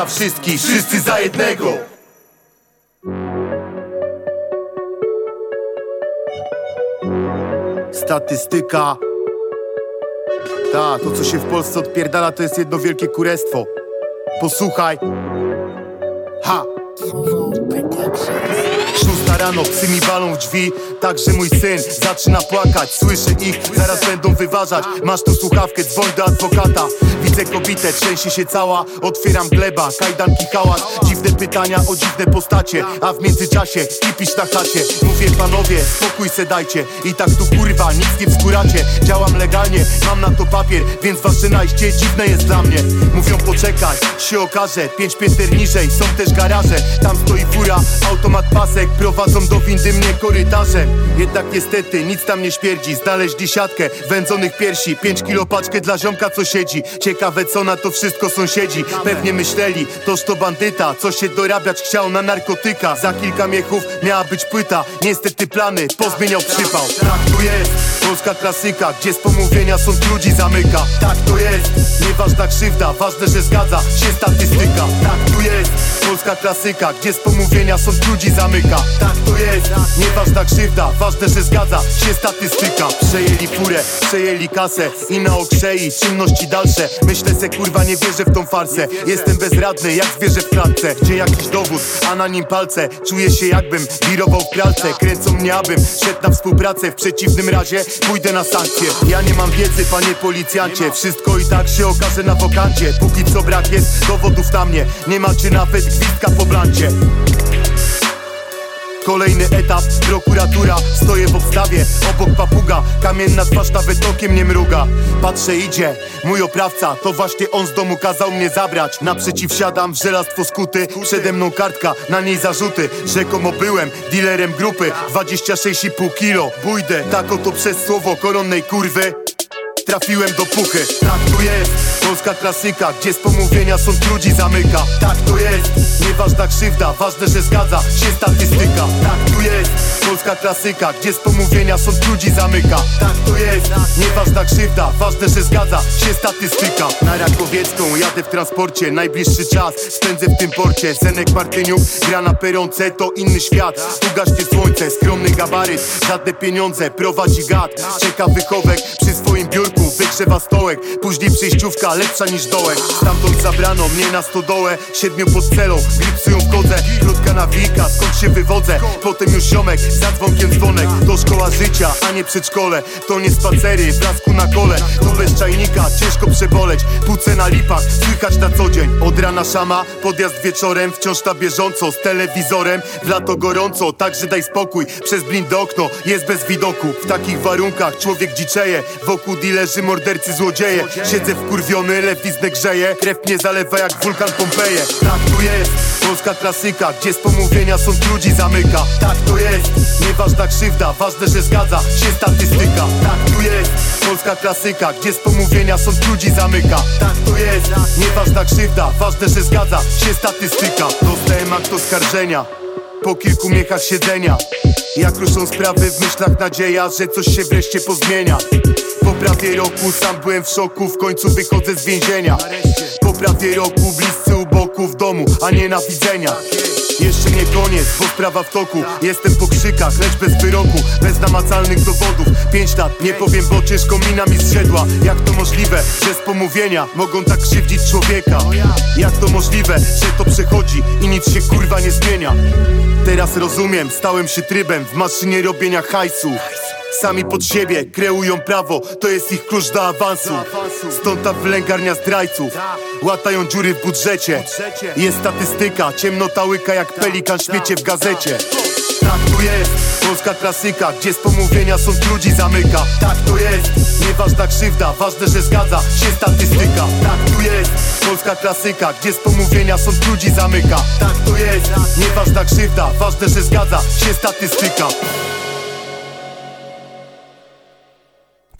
Speaker 14: za wszystkich, wszyscy za jednego. Statystyka. Ta, to co się w Polsce odpierdala to jest jedno wielkie kurestwo. Posłuchaj. Ha! Szósta rano, psy mi walą w drzwi Także mój syn zaczyna płakać. Słyszę ich, zaraz będą wyważać. Masz tu słuchawkę, dzwoń do adwokata. Widzę kobietę, trzęsie się cała Otwieram gleba, kajdanki hałas Dziwne pytania o dziwne postacie A w międzyczasie kipisz na chacie Mówię panowie, spokój se dajcie. I tak tu kurwa, nic nie wskóracie Działam legalnie, mam na to papier Więc wasze najście dziwne jest dla mnie. Mówią poczekaj, się okaże. Pięć pięter niżej, są też garaże. Tam stoi fura, automat pasek. Prowadzą do windy mnie korytarzem. Jednak niestety nic tam nie śmierdzi. Znaleźli siatkę wędzonych piersi. Pięć kilo paczkę dla ziomka co siedzi Ciekawe co na to wszystko sąsiedzi. Pewnie myśleli, toż to bandyta Co się dorabiać chciał na narkotyka. Za kilka miechów miała być płyta. Niestety plany pozmieniał przypał. Tak to jest, polska klasyka Gdzie z pomówienia sąd ludzi zamyka. Tak to jest, nieważna krzywda Ważne, że zgadza się statystyka. Tak to jest, polska klasyka Gdzie z pomówienia sąd ludzi zamyka. Tak to jest, nieważna krzywda Ważne, że zgadza się statystyka. Przejęli furę, przejęli kasę I na okrzei czynności dalsze Myślę se kurwa nie wierzę w tą farsę. Jestem bezradny jak zwierzę w klatce Gdzie jakiś dowód, a na nim palce. Czuję się jakbym wirował w pralce. Kręcą mnie abym szedł na współpracę. W przeciwnym razie pójdę na sankcje Ja nie mam wiedzy panie policjancie. Wszystko i tak się okaże na wokancie. Póki co brak jest dowodów na mnie. Nie macie nawet gwizdka po blancie Kolejny etap, prokuratura. Stoję w obstawie, obok papuga. Kamienna twarz nawet okiem nie mruga. Patrzę idzie, mój oprawca. To właśnie on z domu kazał mnie zabrać. Naprzeciw siadam w żelastwo skuty. Przede mną kartka, na niej zarzuty. Rzekomo byłem dealerem grupy. 26,5 kilo, bójdę Tak oto przez słowo koronnej kurwy Trafiłem do puchy, tak tu jest Polska klasyka, gdzie z pomówienia sąd ludzi zamyka. Tak to jest, nieważna krzywda Ważne, że zgadza się statystyka. Tak jest, polska klasyka Gdzie z pomówienia sąd ludzi zamyka. Tak to jest, nieważna krzywda Ważne, że zgadza się statystyka. Na Rakowiecką jadę w transporcie Najbliższy czas spędzę w tym porcie. Zenek Martyniuk gra na peronce To inny świat, tu słońce Skromny gabaryt, żadne pieniądze Prowadzi gad, czeka wychowek Przy swoim biurku wygrzewa stołek. Później przejściówka lepsza niż dołek. Stamtąd zabrano mnie na stodołę Siedmiu pod celą, gripsują w kodze. Krótka nawika, skąd się wywodzę? Potem już ziomek, za dzwonkiem dzwonek. To szkoła życia, a nie przedszkole. To nie spacery, blasku na kole. Tu bez czajnika, ciężko przeboleć. Puce na lipach, słychać na co dzień. Od rana szama, podjazd wieczorem. Wciąż na bieżąco, z telewizorem. W lato gorąco, także daj spokój. Przez blind okno, jest bez widoku. W takich warunkach człowiek dziczeje. Wokół dealerzy, mordercy, złodzieje. Siedzę wkurwiony, lewiznę grzeje. Krew mnie zalewa jak wulkan Pompeje. Tak tu jest, polska klasyka Gdzie z pomówienia sąd ludzi zamyka. Tak to jest, nieważna krzywda Ważne, że zgadza się statystyka. Tak tu jest, polska klasyka Gdzie z pomówienia sąd ludzi zamyka. Tak to jest, nieważna krzywda Ważne, że zgadza się statystyka. Dostałem akt oskarżenia po kilku miechach siedzenia. Jak ruszą sprawy w myślach nadzieja Że coś się wreszcie pozmienia. Po prawie roku sam byłem w szoku W końcu wychodzę z więzienia. Po prawie roku bliscy u boku w domu A nienawidzenia jeszcze nie koniec, bo sprawa w toku. Jestem po krzykach, lecz bez wyroku Bez namacalnych dowodów. Pięć lat, nie powiem, bo ciężko mina mi zsiedła Jak to możliwe, że z pomówienia Mogą tak krzywdzić człowieka? Jak to możliwe, że to przechodzi I nic się kurwa nie zmienia? Teraz rozumiem, stałem się trybem W maszynie robienia hajsu Sami pod siebie kreują prawo To jest ich klucz do awansu. Stąd ta wylęgarnia zdrajców. Łatają dziury w budżecie. Jest statystyka, ciemnota łyka jak pelikan śmiecie w gazecie. Tak tu jest, polska klasyka Gdzie z pomówienia sąd ludzi zamyka. Tak to jest, nieważna krzywda Ważne, że zgadza się statystyka. Tak tu jest, polska klasyka Gdzie z pomówienia sąd ludzi zamyka. Tak to jest, nieważna krzywda Ważne, że zgadza się statystyka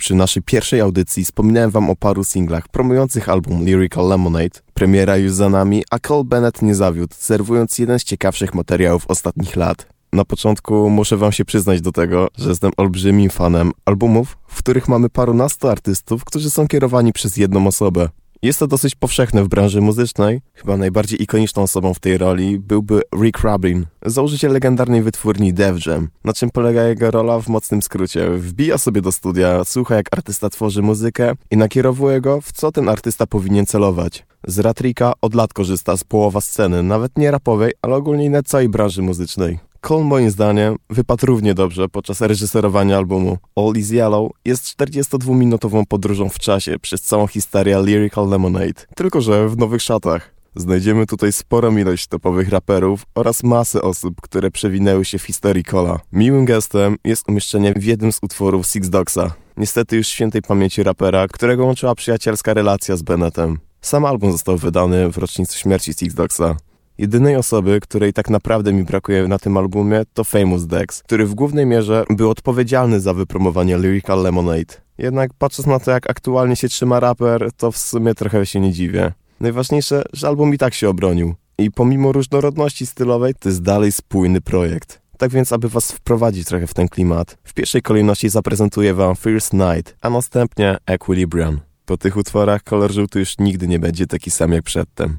Speaker 3: Przy naszej pierwszej audycji wspominałem wam o paru singlach promujących album Lyrical Lemonade. Premiera już za nami, a Cole Bennett nie zawiódł, serwując jeden z ciekawszych materiałów ostatnich lat. Na początku muszę wam się przyznać do tego, że jestem olbrzymim fanem albumów, w których mamy parunastu artystów, którzy są kierowani przez jedną osobę. Jest to dosyć powszechne w branży muzycznej. Chyba najbardziej ikoniczną osobą w tej roli byłby Rick Rubin, założyciel legendarnej wytwórni Def Jam. Na czym polega jego rola w mocnym skrócie? Wbija sobie do studia, słucha jak artysta tworzy muzykę i nakierowuje go, w co ten artysta powinien celować. Z Ratrika od lat korzysta z połowa sceny, nawet nie rapowej, ale ogólnie na całej branży muzycznej. Cole moim zdaniem wypadł równie dobrze podczas reżyserowania albumu. All is Yellow jest 42-minutową podróżą w czasie przez całą historię Lyrical Lemonade, tylko że w nowych szatach. Znajdziemy tutaj sporą ilość topowych raperów oraz masę osób, które przewinęły się w historii Cola. Miłym gestem jest umieszczenie w jednym z utworów Six Dogsa. Niestety już świętej pamięci rapera, którego łączyła przyjacielska relacja z Bennettem. Sam album został wydany w rocznicę śmierci Six Dogsa. Jedynej osoby, której tak naprawdę mi brakuje na tym albumie, to Famous Dex, który w głównej mierze był odpowiedzialny za wypromowanie Lyrical Lemonade. Jednak patrząc na to, jak aktualnie się trzyma raper, to w sumie trochę się nie dziwię. Najważniejsze, że album i tak się obronił. I pomimo różnorodności stylowej, to jest dalej spójny projekt. Tak więc, aby was wprowadzić trochę w ten klimat, w pierwszej kolejności zaprezentuję wam First Night, a następnie Equilibrium. Po tych utworach kolor żółty już nigdy nie będzie taki sam jak przedtem.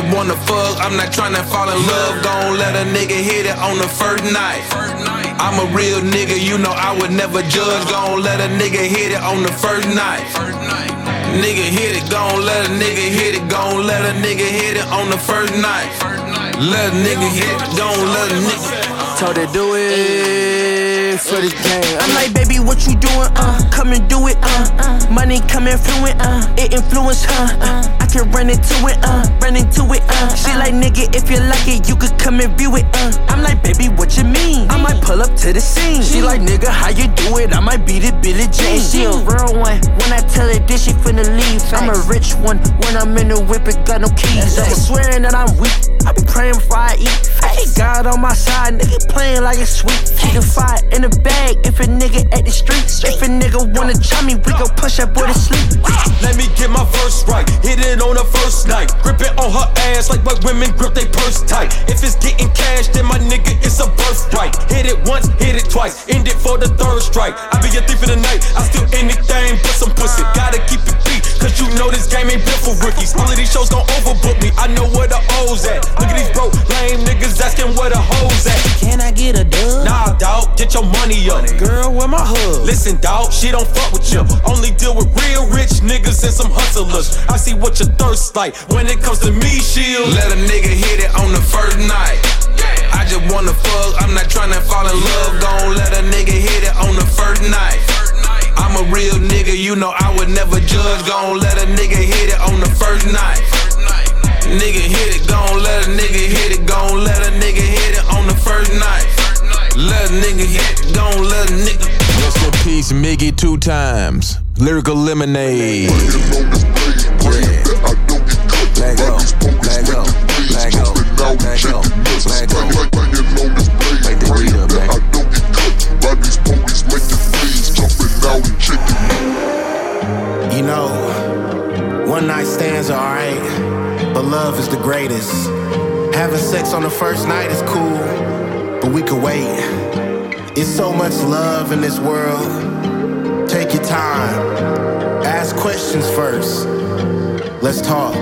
Speaker 4: I'm not tryna fall in love, gon' let a nigga hit it on the first night. I'm a real nigga, you know I would never judge, gon' let a nigga hit it on the first night. Nigga hit it, gon' let a nigga hit it, gon' let a nigga hit it on the first night. Let a nigga hit it, gon' let a nigga.
Speaker 15: Told her do it for the game.
Speaker 16: I'm like, baby, what you doing? Uh, come and do it. Uh, money coming fluent. Uh, it influence her. Uh, can run into it, uh, run into it, uh. She like, nigga, if you like it, you could come and view it, uh. I'm like, baby, what you mean? I might pull up to the scene. She like, nigga, how you do it? I might beat it, Billy Jean. She a real one. When I tell her this, she finna leave. I'm a rich one. When I'm in the whip, it got no keys. I'm swearing that I'm weak. I be praying before I eat. I keep God on my side, nigga playing like it's sweet. Keep the fire in the bag if a nigga at the street. If a nigga wanna try me, we gon' push that boy to sleep.
Speaker 17: Let me get my verse right. Hit it on the first night. Grip it on her ass like white women grip they purse tight. If it's getting cash, then my nigga, it's a birthright. Hit it once, hit it twice, end it for the third strike. I be a thief in the night, I steal anything but some pussy. Gotta keep it beat, cause you know this game ain't built for rookies. All of these shows gon' overbook me, I know where the O's at. Look at these broke, lame niggas asking where the hoes at.
Speaker 16: Can I get a dub?
Speaker 17: Nah, dawg, get your money up.
Speaker 16: Girl, where my hug?
Speaker 17: Listen, dawg, she don't fuck with you. Only deal with real rich niggas and some hustlers. I see what your thirst like. When it comes to me, shield.
Speaker 4: Let a nigga hit it on the first night. I just wanna fuck, I'm not tryna fall in love. Gon' let a nigga hit it on the first night. I'm a real nigga, you know I would never judge. Gon' let a nigga hit it on the first night. Nigga hit it, gon' let a nigga hit it, gon' let a nigga hit it on the first night. Let a nigga hit it, gon' let a nigga.
Speaker 18: Rest in peace, Miggy, two times. Lyrical lemonade. Yeah. Let go, let go, let go, let go, let go. Make the beat up,
Speaker 19: man. You know, one night stands are alright, but love is the greatest. Having sex on the first night is cool, we could wait. It's so much love in this world. Take your time. Ask questions first. Let's talk.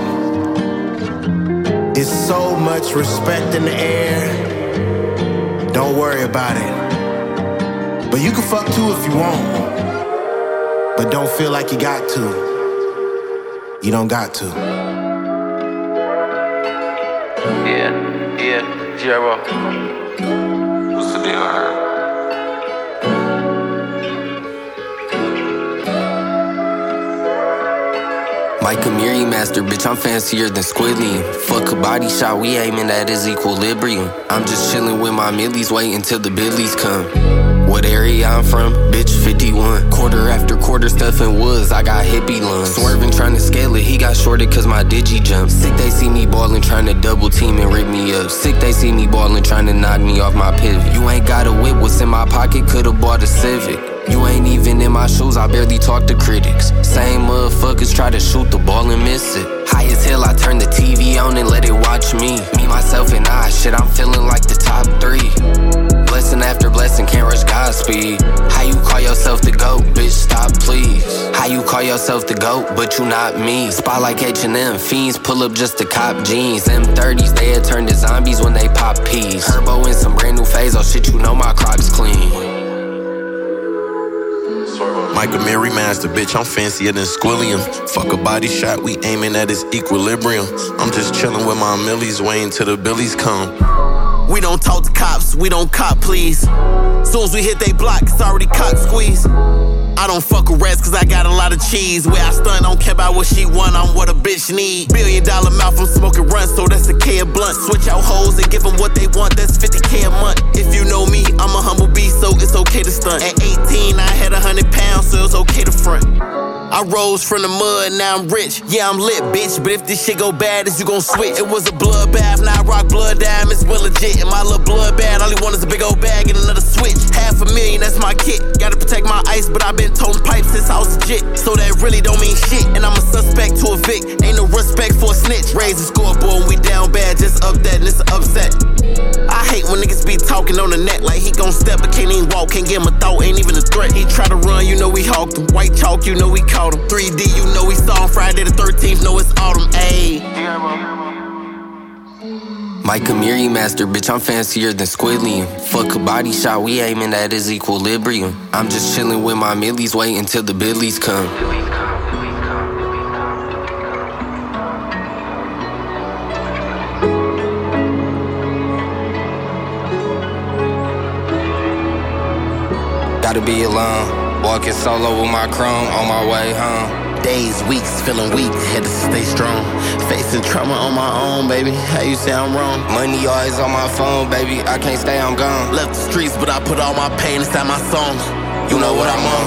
Speaker 19: It's so much respect in the air. Don't worry about it. But you can fuck too if you want. But don't feel like you got to. You don't got to.
Speaker 12: Yeah, yeah, Jero are. Like a master, bitch, I'm fancier than Squidly. Fuck a body shot, we aiming at his equilibrium. I'm just chilling with my millies, waiting till the billies come. What area I'm from? Bitch, 51. Quarter after quarter, stuffing woods, I got hippie lungs. Swerving, trying to scale it, he got shorted cause my digi jump. Sick, they see me ballin', trying to double team and rip me up. Sick, they see me ballin', trying to knock me off my pivot. You ain't got a whip, what's in my pocket? Could've bought a Civic. You ain't even in my shoes, I barely talk to critics. Same motherfuckers try to shoot the ball and miss it. High as hell, I turn the TV on and let it watch me. Me, myself, and I, shit, I'm feeling like the top three. Blessing after blessing, can't rush Godspeed. How you call yourself the GOAT, bitch, stop please. How you call yourself the GOAT, but you not me. Spot like H&M, fiends pull up just to cop jeans. Them 30s, they had turned to zombies when they pop peas. Herbo in some brand new phase, oh shit, you know my crops clean.
Speaker 20: Michael Mary Master, bitch, I'm fancier than Squilliam. Fuck a body shot, we aiming at his equilibrium. I'm just chilling with my millies, waiting till the billies come.
Speaker 21: We don't talk to cops, we don't cop, please. Soon as we hit they block, it's already cock squeeze. I don't fuck with rats cause I got a lot of cheese. Where I stun, don't care about what she want, I'm what a bitch need. Billion dollar mouth, I'm smoking run, so that's a K a blunt. Switch out hoes and give them what they want, that's 50K a month. If you know me, I'm a humble beast, so it's okay to stunt. At 18, I had a hundred pounds, so it's okay to front. I rose from the mud, now I'm rich. Yeah, I'm lit, bitch. But if this shit go bad, is you gon' switch? It was a bloodbath, now I rock blood diamonds, well legit. And my little blood bad, all he want is a big old bag and another switch. Half a million, that's my kit. Gotta protect my ice, but I've been toting pipes since I was legit. So that really don't mean shit. And I'm a suspect to a Vic. Ain't no respect for a snitch. Raise the scoreboard when we down bad, just up that, and it's an upset. I hate when niggas be talking on the net like he gon' step, but can't even walk, can't give him a thought, ain't even a threat. He try to run, you know we hawked him. White chalk, you know we him. 3D, you know we saw him Friday the 13th, know it's autumn, ayy.
Speaker 12: Mike Amiri master, bitch, I'm fancier than Squilliam. Fuck a body shot, we aiming at his equilibrium. I'm just chilling with my millies, waiting till the billies come. Gotta be alone, walking solo with my chrome on my way home.
Speaker 21: Days, weeks, feeling weak, had to stay strong. Facing trauma on my own, baby. How you say I'm wrong?
Speaker 12: Money always on my phone, baby. I can't stay, I'm gone.
Speaker 21: Left the streets, but I put all my pain inside my song.
Speaker 12: You know what I'm on.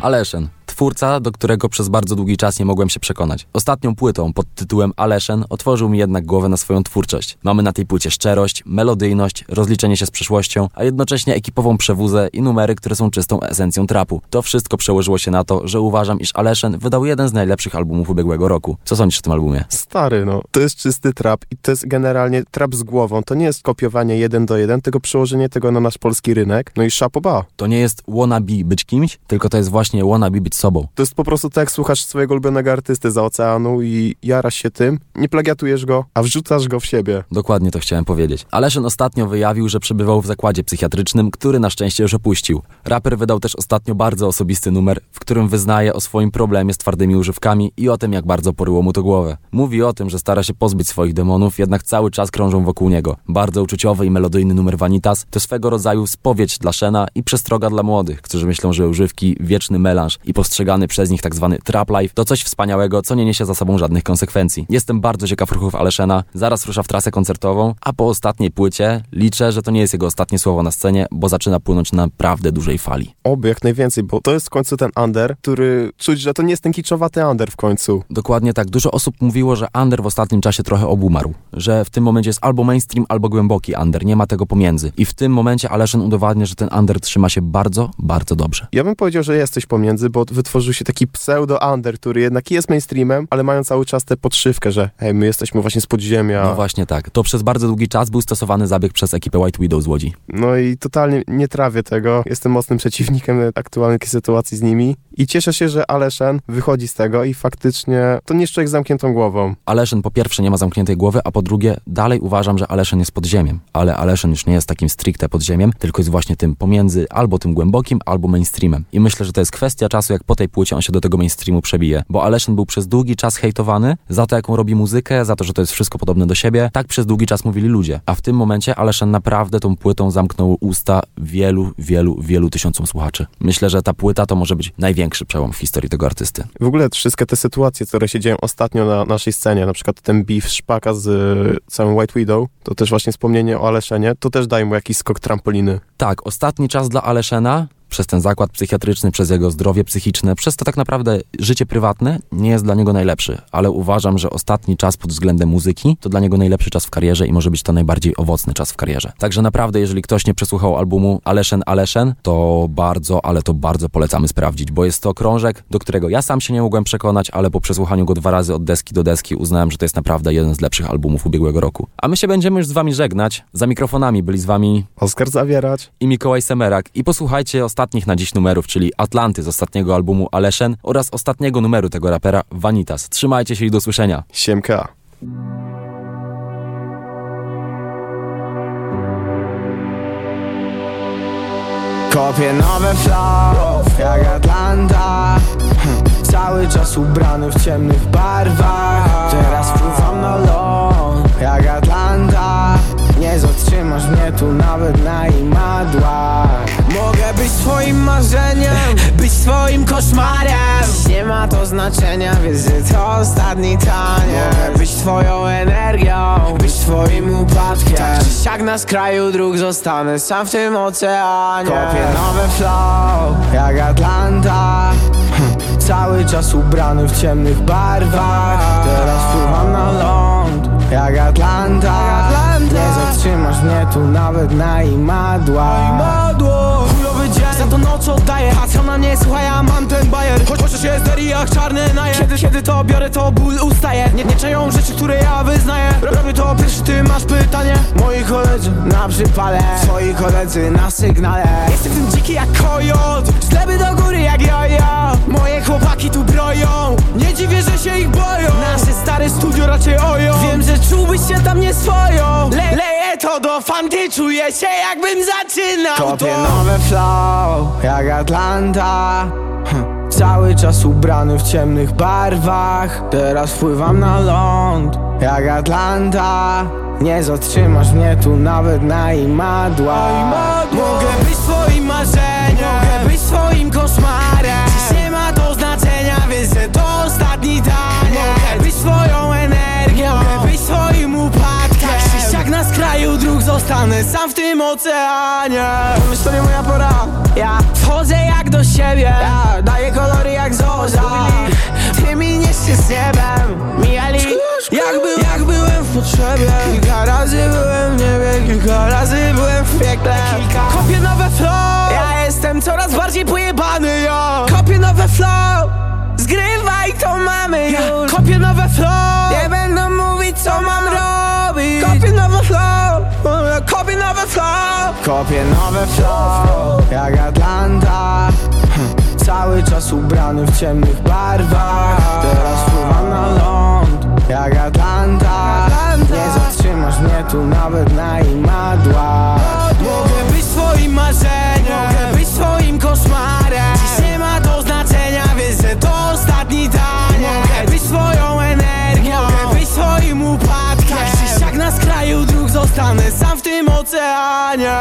Speaker 2: Aleszen, twórca, do którego przez bardzo długi czas nie mogłem się przekonać. Ostatnią płytą pod tytułem Aleszen otworzył mi jednak głowę na swoją twórczość. Mamy na tej płycie szczerość, melodyjność, rozliczenie się z przeszłością, a jednocześnie ekipową przewózę i numery, które są czystą esencją trapu. To wszystko przełożyło się na to, że uważam, iż Aleszen wydał jeden z najlepszych albumów ubiegłego roku. Co sądzisz o tym albumie?
Speaker 3: Stary, no. To jest czysty trap i to jest generalnie trap z głową. To nie jest kopiowanie jeden do jeden, tylko przełożenie tego na nasz polski rynek. No i szapoba.
Speaker 2: To nie jest wannabe być kimś, tylko to jest właśnie wannabe być sobą.
Speaker 3: To jest po prostu tak, jak słuchasz swojego ulubionego artysty za oceanu i jarasz się tym, nie plagiatujesz go, a wrzucasz go w siebie.
Speaker 2: Dokładnie to chciałem powiedzieć. Aleszyn ostatnio wyjawił, że przebywał w zakładzie psychiatrycznym, który na szczęście już opuścił. Raper wydał też ostatnio bardzo osobisty numer, w którym wyznaje o swoim problemie z twardymi używkami i o tym, jak bardzo poryło mu to głowę. Mówi o tym, że stara się pozbyć swoich demonów, jednak cały czas krążą wokół niego. Bardzo uczuciowy i melodyjny numer Vanitas to swego rodzaju spowiedź dla Shena i przestroga dla młodych, którzy myślą, że używki, wieczny melanż i postrzegany przez nich tak zwany trap life to coś wspaniałego, co nie niesie za sobą żadnych konsekwencji. Jestem bardzo ciekaw ruchów Aleszena, zaraz rusza w trasę koncertową, a po ostatniej płycie liczę, że to nie jest jego ostatnie słowo na scenie, bo zaczyna płynąć na naprawdę dużej fali.
Speaker 3: Oby jak najwięcej, bo to jest w końcu ten under, który czuć, że to nie jest ten kiczowaty under w końcu.
Speaker 2: Dokładnie tak. Dużo osób mówiło, że under w ostatnim czasie trochę obumarł, że w tym momencie jest albo mainstream, albo głęboki under, nie ma tego pomiędzy. I w tym momencie Aleszen udowadnia, że ten under trzyma się bardzo, bardzo dobrze.
Speaker 3: Ja bym powiedział, że jest coś pomiędzy, bo wytworzył się taki pseudo-under, który jednak jest mainstreamem, ale mają cały czas tę podszywkę, że hej, my jesteśmy właśnie z podziemia.
Speaker 2: No właśnie tak. To przez bardzo długi czas był stosowany zabieg przez ekipę White Widow z Łodzi.
Speaker 3: No i totalnie nie trawię tego. Jestem mocnym przeciwnikiem aktualnej sytuacji z nimi I cieszę się, że Aleszen wychodzi z tego i faktycznie to nie jest człowiek z zamkniętą głową.
Speaker 2: Aleszyn po pierwsze nie ma zamkniętej głowy, a po drugie dalej uważam, że Aleszyn jest podziemiem. Ale Aleszyn już nie jest takim stricte podziemiem, tylko jest właśnie tym pomiędzy albo tym głębokim, albo mainstreamem. I myślę, że to jest kwestia czasu, jak po tej płycie on się do tego mainstreamu przebije. Bo Aleszyn był przez długi czas hejtowany za to, jaką robi muzykę, za to, że to jest wszystko podobne do siebie. Tak przez długi czas mówili ludzie. A w tym momencie Aleszyn naprawdę tą płytą zamknął usta wielu, wielu, wielu tysiącom słuchaczy. Myślę, że ta płyta to może być największy przełom w historii tego artysty.
Speaker 3: W ogóle wszystkie te sytuacje, które się dzieją ostatnio na naszej scenie, na przykład ten beef Szpaka z y, całym White Widow, to też właśnie wspomnienie o Aleszenie, to też daje mu jakiś skok trampoliny.
Speaker 2: Tak, ostatni czas dla Aleszena przez ten zakład psychiatryczny, przez jego zdrowie psychiczne, przez to tak naprawdę życie prywatne nie jest dla niego najlepszy, ale uważam, że ostatni czas pod względem muzyki to dla niego najlepszy czas w karierze i może być to najbardziej owocny czas w karierze. Także naprawdę, jeżeli ktoś nie przesłuchał albumu Aleszen Aleszen, to bardzo, ale to bardzo polecamy sprawdzić, bo jest to krążek, do którego ja sam się nie mogłem przekonać, ale po przesłuchaniu go dwa razy od deski do deski uznałem, że to jest naprawdę jeden z lepszych albumów ubiegłego roku. A my się będziemy już z wami żegnać. Za mikrofonami byli z wami
Speaker 3: Oskar Zawierać
Speaker 2: i Mikołaj Semerak i posłuchajcie ostatnich na dziś numerów, czyli Atlanty z ostatniego albumu Aleszen oraz ostatniego numeru tego rapera Vanitas. Trzymajcie się i do słyszenia.
Speaker 3: Siemka.
Speaker 15: Kopię nowe flow, jak Atlanta Cały czas ubrany w ciemnych barwach Teraz pływam na ląd, jak Atlanta Nie zatrzymasz mnie tu nawet na imadłach Mogę być twoim marzeniem, być twoim koszmarem. Nie ma to znaczenia, wiesz, że to ostatni taniec. Mogę być twoją energią, być twoim upadkiem. Tak czy siak na skraju dróg zostanę sam w tym oceanie. Kopię nowe flow, jak Atlanta. Cały czas ubrany w ciemnych barwach. Teraz pływam na ląd, jak Atlanta. Nie zatrzymasz mnie tu nawet na imadła Chujowy dzień, za to noc oddaję Patrzą na mnie, słuchaj, ja mam ten bajer. Choć chociaż jest deri jak czarny naje kiedy, kiedy to biorę, to ból ustaje. Nie, nie czają rzeczy, które ja wyznaję. Robię to pierwszy, ty masz pytanie. Moi koledzy na przypale Twoi koledzy na sygnale. Jestem tym dziki jak kojot Z gleby do góry jak jojo Moje chłopaki tu broją Nie dziwię, że się ich boją. Nasze stare studio raczej ojo Wiem, że czułbyś się tam nie swoją. Le Leję to do fanty, czuję się jakbym zaczynał Kopię nowe flow, jak Atlanta. Hm, Cały czas ubrany w ciemnych barwach. Teraz wpływam na ląd, jak Atlanta. Nie zatrzymasz mnie tu nawet na imadła Mogę być twoim marzeniem, mogę być twoim koszmarem zostanę sam w tym oceanie. Myśl to nie moja pora, ja. Wchodzę jak do siebie. Ja. Daję kolory jak zorza. Ty mi niesie z niebem. Mijali. Jak, był, jak byłem w potrzebie. Kilka razy byłem w niebie Kilka razy byłem w piekle. Kilka. Kopię nowe flow. Ja jestem coraz bardziej pojebany, yo Kopię nowe flow. Zgrywaj to mamy już. Kopię nowe flow. Nie będą co mam robić? Kopię nowe flow Kopię nowe flow. Kopię nowe flow Jak Atlanta. Cały czas ubrany w ciemnych barwach. Teraz pływam na ląd Jak Atlanta. Nie zatrzymasz mnie tu nawet na imadła Mogę być twoim marzeniem Mogę być twoim koszmarem. Dziś nie ma to znaczenia Wiesz, że to ostatni taniec Mogę być twoją energią Twoim upadkiem. Siak na skraju dróg zostanę sam w tym oceanie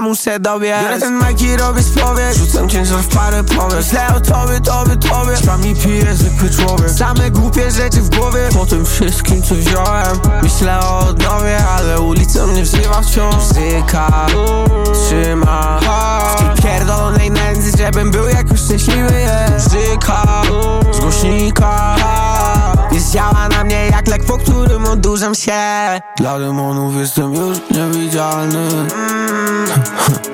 Speaker 15: odejdę muszę dobiec Biorę ten mic i robię spowiedź. Rzucam ciężar w parę powiek Myślę o tobie, tobie, tobie. Śpam i piję zwykły człowiek. Same głupie rzeczy w głowie. Po tym wszystkim co wziąłem Myślę o odnowie, ale ulica mnie wzywa wciąż. Muzyka trzyma. W tej pierdolonej nędzy, żebym był jakoś szczęśliwy jest Muzyka z głośnika jest działa na mnie jak lek, po którym odurzam się. Dla demonów jestem już niewidzialny.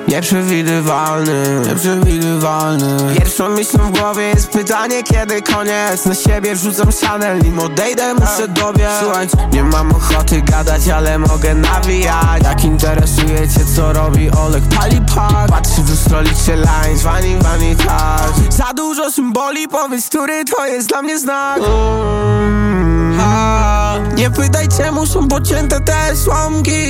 Speaker 15: Nieprzewidywalny, nieprzewidywalny. Pierwszą myślą w głowie jest pytanie kiedy koniec? Na siebie wrzucam Chanel, nim odejdę muszę dobiec. Słuchaj, nie mam ochoty gadać, ale mogę nawijać. Jak interesuje cię co robi Olek pali pak Patrzy w lustro, liczy lines, wani, wani, tak. Za dużo symboli, powiedz, który to jest dla mnie znak. Mm, a, Nie pytaj czemu są pocięte te słomki.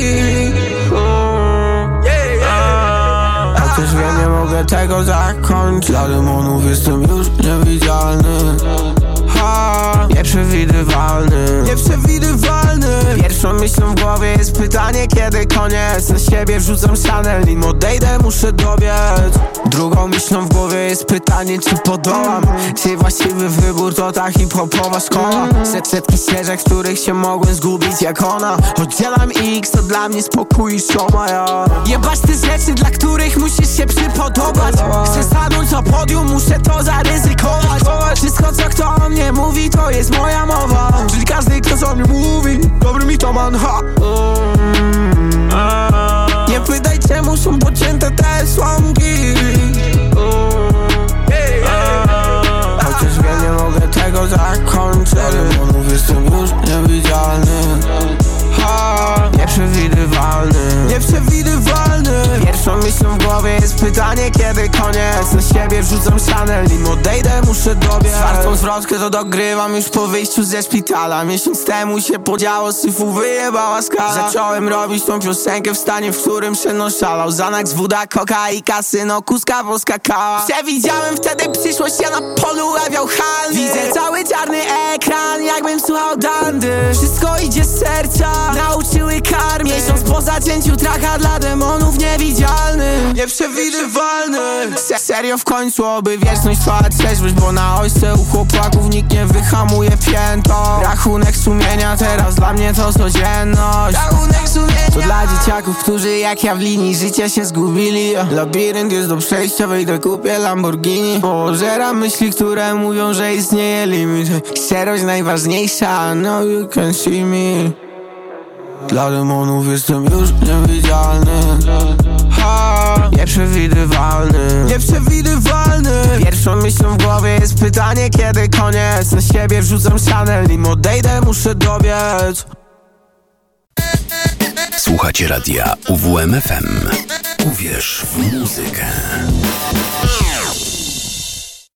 Speaker 15: A też wiem, nie mogę tego zakończyć Dla demonów jestem już niewidzialny. Ha, Nieprzewidywalny. Nieprzewidywalny Pierwszą myślą w głowie jest pytanie kiedy koniec. Na siebie wrzucam Chanel, nim odejdę muszę dobiec. Drugą myślą w głowie jest pytanie czy podołam. Czy właściwy wybór to ta hip-hopowa szkoła. Set, setki ścieżek, których się mogłem zgubić jak ona. Oddzielam X, to dla mnie spokój i szoma ja Jebać te rzeczy, dla których musisz się przypodobać. Chcę stanąć na podium, muszę to zaryzykować. Wszystko co kto o mnie mówi, to jest moja mowa. Czyli każdy kto co mnie mówi, dobry mi to man, ha. Nie pytaj czemu są pocięte te słomki. Chociaż wiem, nie mogę tego zakończyć. Demonów jestem już niewidzialny Nieprzewidywalny Nieprzewidywalny Pierwszą myślą w głowie jest pytanie kiedy koniec. Na siebie wrzucam Chanel, nim odejdę muszę dobiec. Czwartą zwrotkę to dogrywam już po wyjściu ze szpitala. Miesiąc temu się podziało, syfu wyjebała skala. Zacząłem robić tą piosenkę w stanie, w którym Szeno szalał Zanak z woda, koka i kasyno, kuska włoska kała Przewidziałem wtedy przyszłość, ja na polu lewiał hal Widzę cały czarny ekran, jakbym słuchał dandy. Wszystko idzie z serca, nauczyły kar Miesiąc po zacięciu traka dla demonów niewidzialny Nieprzewidywalny. Se Serio w końcu, oby wieczność trwała trzeźwość Bo na ojce u chłopaków nikt nie wyhamuje pięto Rachunek sumienia teraz dla mnie to codzienność. Rachunek sumienia. To dla dzieciaków, którzy jak ja w linii życia się zgubili. Labirynt jest do przejścia, wejdę kupię Lamborghini. Pożeram myśli, które mówią, że istnieje limit. Szczerość najważniejsza, no you can see me dla demonów jestem już niewidzialny. Ha, Nieprzewidywalny. Nieprzewidywalny. Pierwszą myślą w głowie jest pytanie kiedy koniec. Na siebie wrzucam Chanel, nim odejdę muszę dobiec.
Speaker 22: Słuchacie radia UWMFM. Uwierz w muzykę.